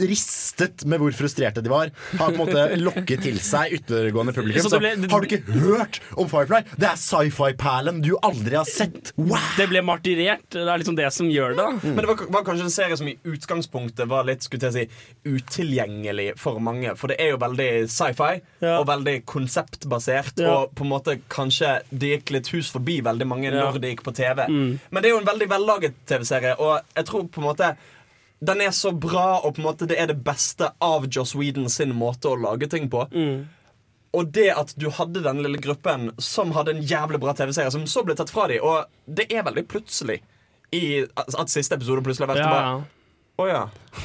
ristet med hvor frustrerte de var, har på en måte lokket til seg yttergående publikum. Så Så, det ble- har du ikke hørt om Firefly? Det er sci-fi-perlen du aldri har sett. Wow! Det ble martyrert. Det er liksom det som gjør det. Mm. Men det var, var kanskje en serie som i utgangspunktet var litt skulle jeg si, utilgjengelig for mange. For det er jo veldig sci-fi og veldig konseptbasert. Ja. Og på en måte kanskje det gikk litt hus forbi veldig mange Ja. når det gikk på TV. Mm. Men det er jo en veldig vellaget TV-serie, og jeg tror på en måte den er så bra, og på en måte det er det beste av Joss Whedon sin måte å lage ting på. Og det at du hadde den lille gruppen som hadde en jævlig bra TV-serie, som så ble tatt fra dem, og det er veldig plutselig i at siste episode plutselig har vært Ja, bare Å ja.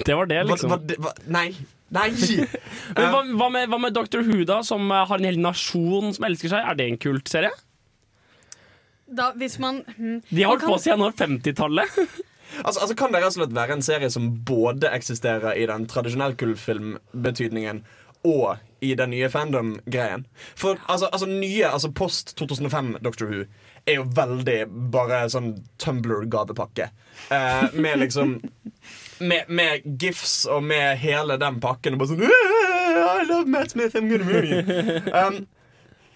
Det var det, liksom. Hva, hva, det- hva, nei. Nei! Men hva, hva, med, hva med Dr. Who, da, som eh, har en hel nasjon som elsker seg? Er det en kult serie? Da, hvis man hmm, De har holdt kan- på siden nå 50-tallet. Altså, altså Kan det rett og slett være en serie som både eksisterer i den tradisjonelle kultfilmbetydningen og i den nye fandom-greien? For altså, altså nye, altså post 2005 Doctor Who er jo veldig bare sånn Tumblr-gavepakke. Eh, med liksom med, med gifs og med hele den pakken. Og bare sånn I love Matt Smith, I'm gonna marry you. Um,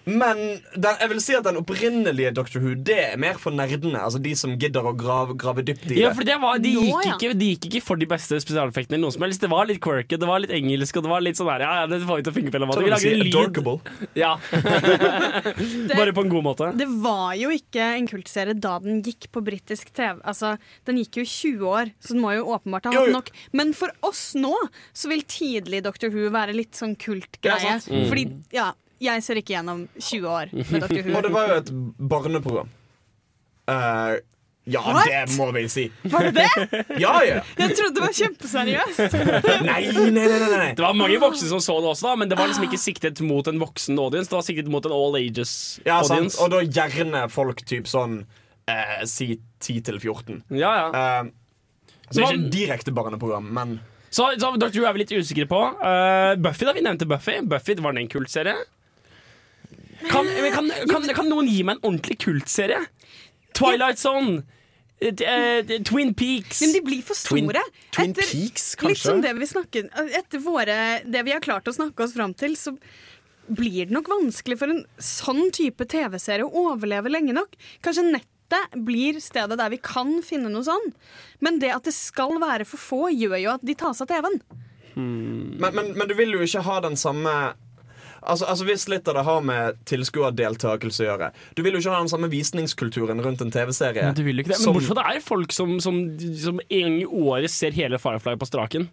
men den, jeg vil si at den opprinnelige Doctor Who Det er mer for nerdene. Altså De som gidder å grave, grave dypt i det. Ja, for det var, de, Nå, gikk ja. ikke, de gikk ikke for de beste spesialeffektene. noe som helst Det var litt quirky, det var litt engelsk og det var litt sånn der, ja, ja, det får vi til å måte. Vi vil lager si en lyd. Ja. Bare på en god måte. Det var jo ikke en kultserie da den gikk på britisk TV. Altså, Den gikk jo 20 år, så den må jo åpenbart ha hatt nok. Men for oss nå så vil tidlig Doctor Who være litt sånn kultgreie. Ja, Mm. Fordi, ja, jeg ser ikke gjennom 20 år med Doctor Who. Og det var jo et barneprogram. Uh, ja, What? det må vi si. Var det det? Ja, ja. Jeg trodde det var kjempeseriøst. Nei, nei, nei, nei. Det var mange voksne som så det også, da, men det var liksom ikke siktet mot en voksen audience. Det var siktet mot en all ages Ja, sant. audience. Og da gjerne folk typ sånn eh, si 10 til 14. Ja, ja. Eh, så ikke et direkte barneprogram, men Så, så Dr. Who er vi litt usikre på. Uh, Buffy, da. Vi nevnte Buffy. Buffy, Var det en kultserie? Kan, men kan, kan, kan noen gi meg en ordentlig kultserie? Twilight Zone. eh, eh, Twin Peaks. Men de blir for store. Twin Etter- Peaks, Litt kanskje? som det vi snakker Etter våre, det vi har klart å snakke oss fram til, så blir det nok vanskelig for en sånn type TV-serie å overleve lenge nok. Kanskje nettet blir stedet der vi kan finne noe sånn. Men det at det skal være for få, gjør jo at de tar seg av TV-en. men, men, men du vil jo ikke ha den samme Altså, altså Hvis litt av det har med tilskuerdeltakelse å gjøre Du vil jo ikke ha den samme visningskulturen rundt en TV-serie. Men du vil jo ikke det. Men som- bortsett fra det er folk som, som, som en gang i året ser hele Firefly på straken.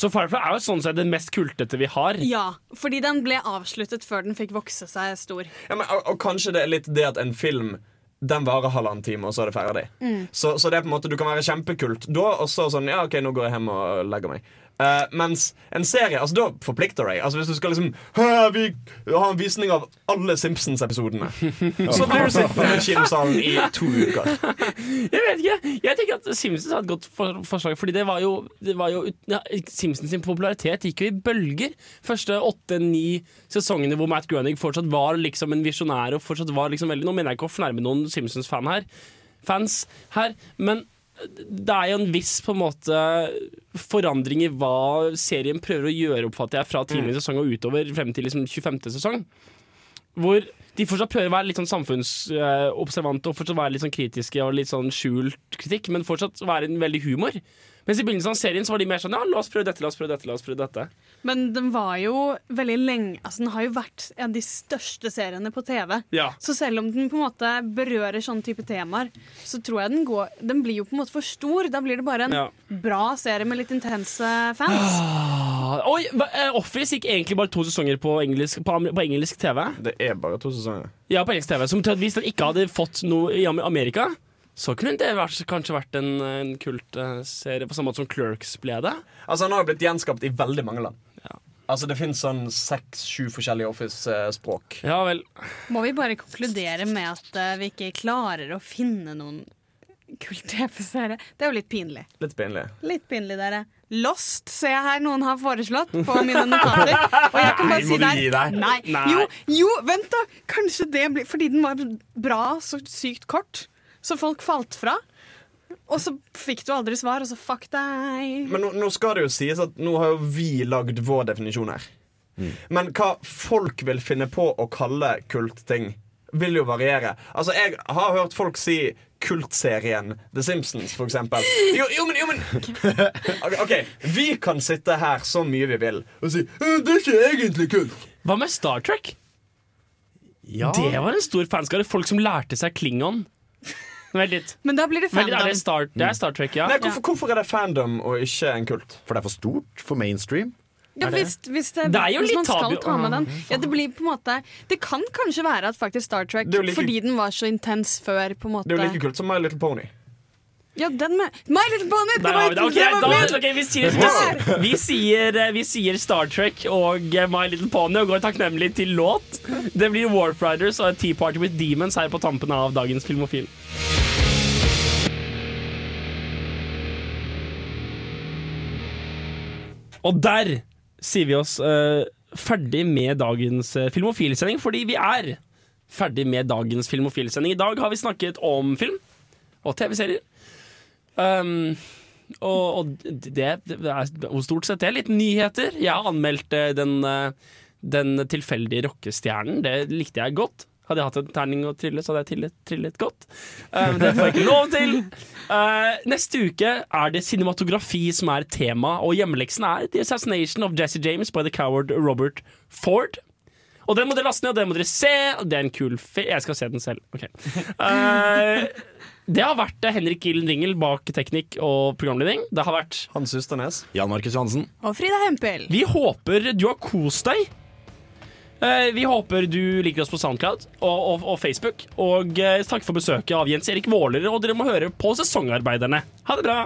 Så Firefly er jo sånn sett den mest kultete vi har. Ja, fordi den ble avsluttet før den fikk vokse seg stor. Ja, men, og, og kanskje det er litt det at en film Den varer halvannen time, og så er det ferdig. Mm. Så, så det er på en måte du kan være kjempekult da, og så sånn Ja, OK, nå går jeg hjem og legger meg. Eh, mens en serie, altså da forplikter deg. Altså Hvis du skal liksom «Hæ, Vi har en visning av alle Simpsons-episodene. Så blir du sittende i kinosalen i to uker. Jeg vet ikke. Jeg tenker at Simpsons har et godt for forslag. Fordi det var jo, det var jo ja, Simpsons sin popularitet gikk jo i bølger. Første åtte-ni sesongene hvor Matt Groening fortsatt var liksom en visjonær. Og fortsatt var liksom veldig Nå mener jeg ikke å fornærme noen Simpsons-fan her Fans her, men det er jo en viss på en måte forandring i hva serien prøver å gjøre, oppfatter jeg, fra tidlig sesong og utover frem til liksom 25. sesong. Hvor de fortsatt prøver å være litt sånn samfunnsobservante og fortsatt være litt sånn kritiske og litt sånn skjult kritikk, men fortsatt være en veldig humor. Mens i begynnelsen av serien så var de mer sånn ja, la oss prøve dette, la oss prøve dette. la oss prøve dette Men den var jo veldig lenge Altså Den har jo vært en av de største seriene på TV. Ja. Så selv om den på en måte berører sånne type temaer, så tror jeg den går Den blir jo på en måte for stor. Da blir det bare en Ja. bra serie med litt intense fans. Ah, Oi, eh, Office gikk egentlig bare to sesonger på engelsk, på, på engelsk TV. Det er bare to sesonger. Ja, på engelsk TV Som til at hvis den ikke hadde fått noe i Amerika, så kunne det vært, kanskje vært en, en kultserie på samme måte som Clerks ble det. Altså Han har jo blitt gjenskapt i veldig mange land. Altså Det fins sånn seks-sju forskjellige Office-språk. Ja vel Må vi bare konkludere med at eh, vi ikke klarer å finne noen kult-TV-serie? Det er jo litt pinlig. Litt pinlig. Litt pinlig, dere. Lost ser jeg her noen har foreslått på mine notater. Og jeg kan bare Nei, si der deg? Nei. Nei. Jo, jo, vent da! Kanskje det blir Fordi den var bra så sykt kort, så folk falt fra. Og så fikk du aldri svar, og så fuck deg. Men nå, nå skal det jo sies at nå har jo vi lagd vår definisjon her. Men hva folk vil finne på å kalle kultting, vil jo variere. Altså, jeg har hørt folk si kultserien The Simpsons, for eksempel. Jo, jo, men, jo, men okay. ok, Vi kan sitte her så mye vi vil og si «Øh, det er ikke egentlig kult. Hva med Star Trek? Det var en stor fanskare. Folk som lærte seg klingon. Vent litt. Men da blir det fandom. er det, Star, det er Star Trek, ja. Nei, hvorfor, hvorfor er det fandom og ikke en kult? For det er for stort for mainstream. Ja, hvis, hvis, det, Det er jo hvis litt man skal tabu- ta med den ja, Det blir på en måte Det kan kanskje være at faktisk Star Trek, like- fordi den var så intens før på en måte Det er jo like kult som My Little Pony. Ja, den med My Little Pony! Det Der har vi det. var da, okay, vi, sier, vi, sier, eh, vi sier Star Trek og eh, My Little Pony og går takknemlig til låt. Det blir Warp Riders og Tea Party with Demons her på tampen av dagens Filmofil. Og der sier vi oss uh, ferdig med dagens uh, Filmofilsending, fordi vi er ferdig med dagens Filmofilsending. I dag har vi snakket om film og TV-serier. Um, og, og det, det er stort sett det. Litt nyheter. Jeg har anmeldt eh, den, eh, den tilfeldige rockestjernen. Det likte jeg godt. Hadde jeg hatt en terning å trille, så hadde jeg trillet, trillet godt. Um, det får jeg ikke lov til. Uh, neste uke er det cinematografi som er tema, og hjemmeleksen er The Assassination of Jesse James by the coward Robert Ford. Og den må dere laste ned, og den må dere se. Det er en kul fe... Jeg skal se den selv. Ok. Eh, det har vært eh, Henrik Gillen Ringel bak teknikk og programledning. Det har vært Hans Usternes. Jan Markus Johansen. Og Frida Hempel. Vi håper du har kost deg. Eh, Vi håper du liker oss på Soundcloud og, og, og Facebook. Og eh, takk for besøket av Jens Erik Våler, og dere må høre på Sesongarbeiderne. Ha det bra!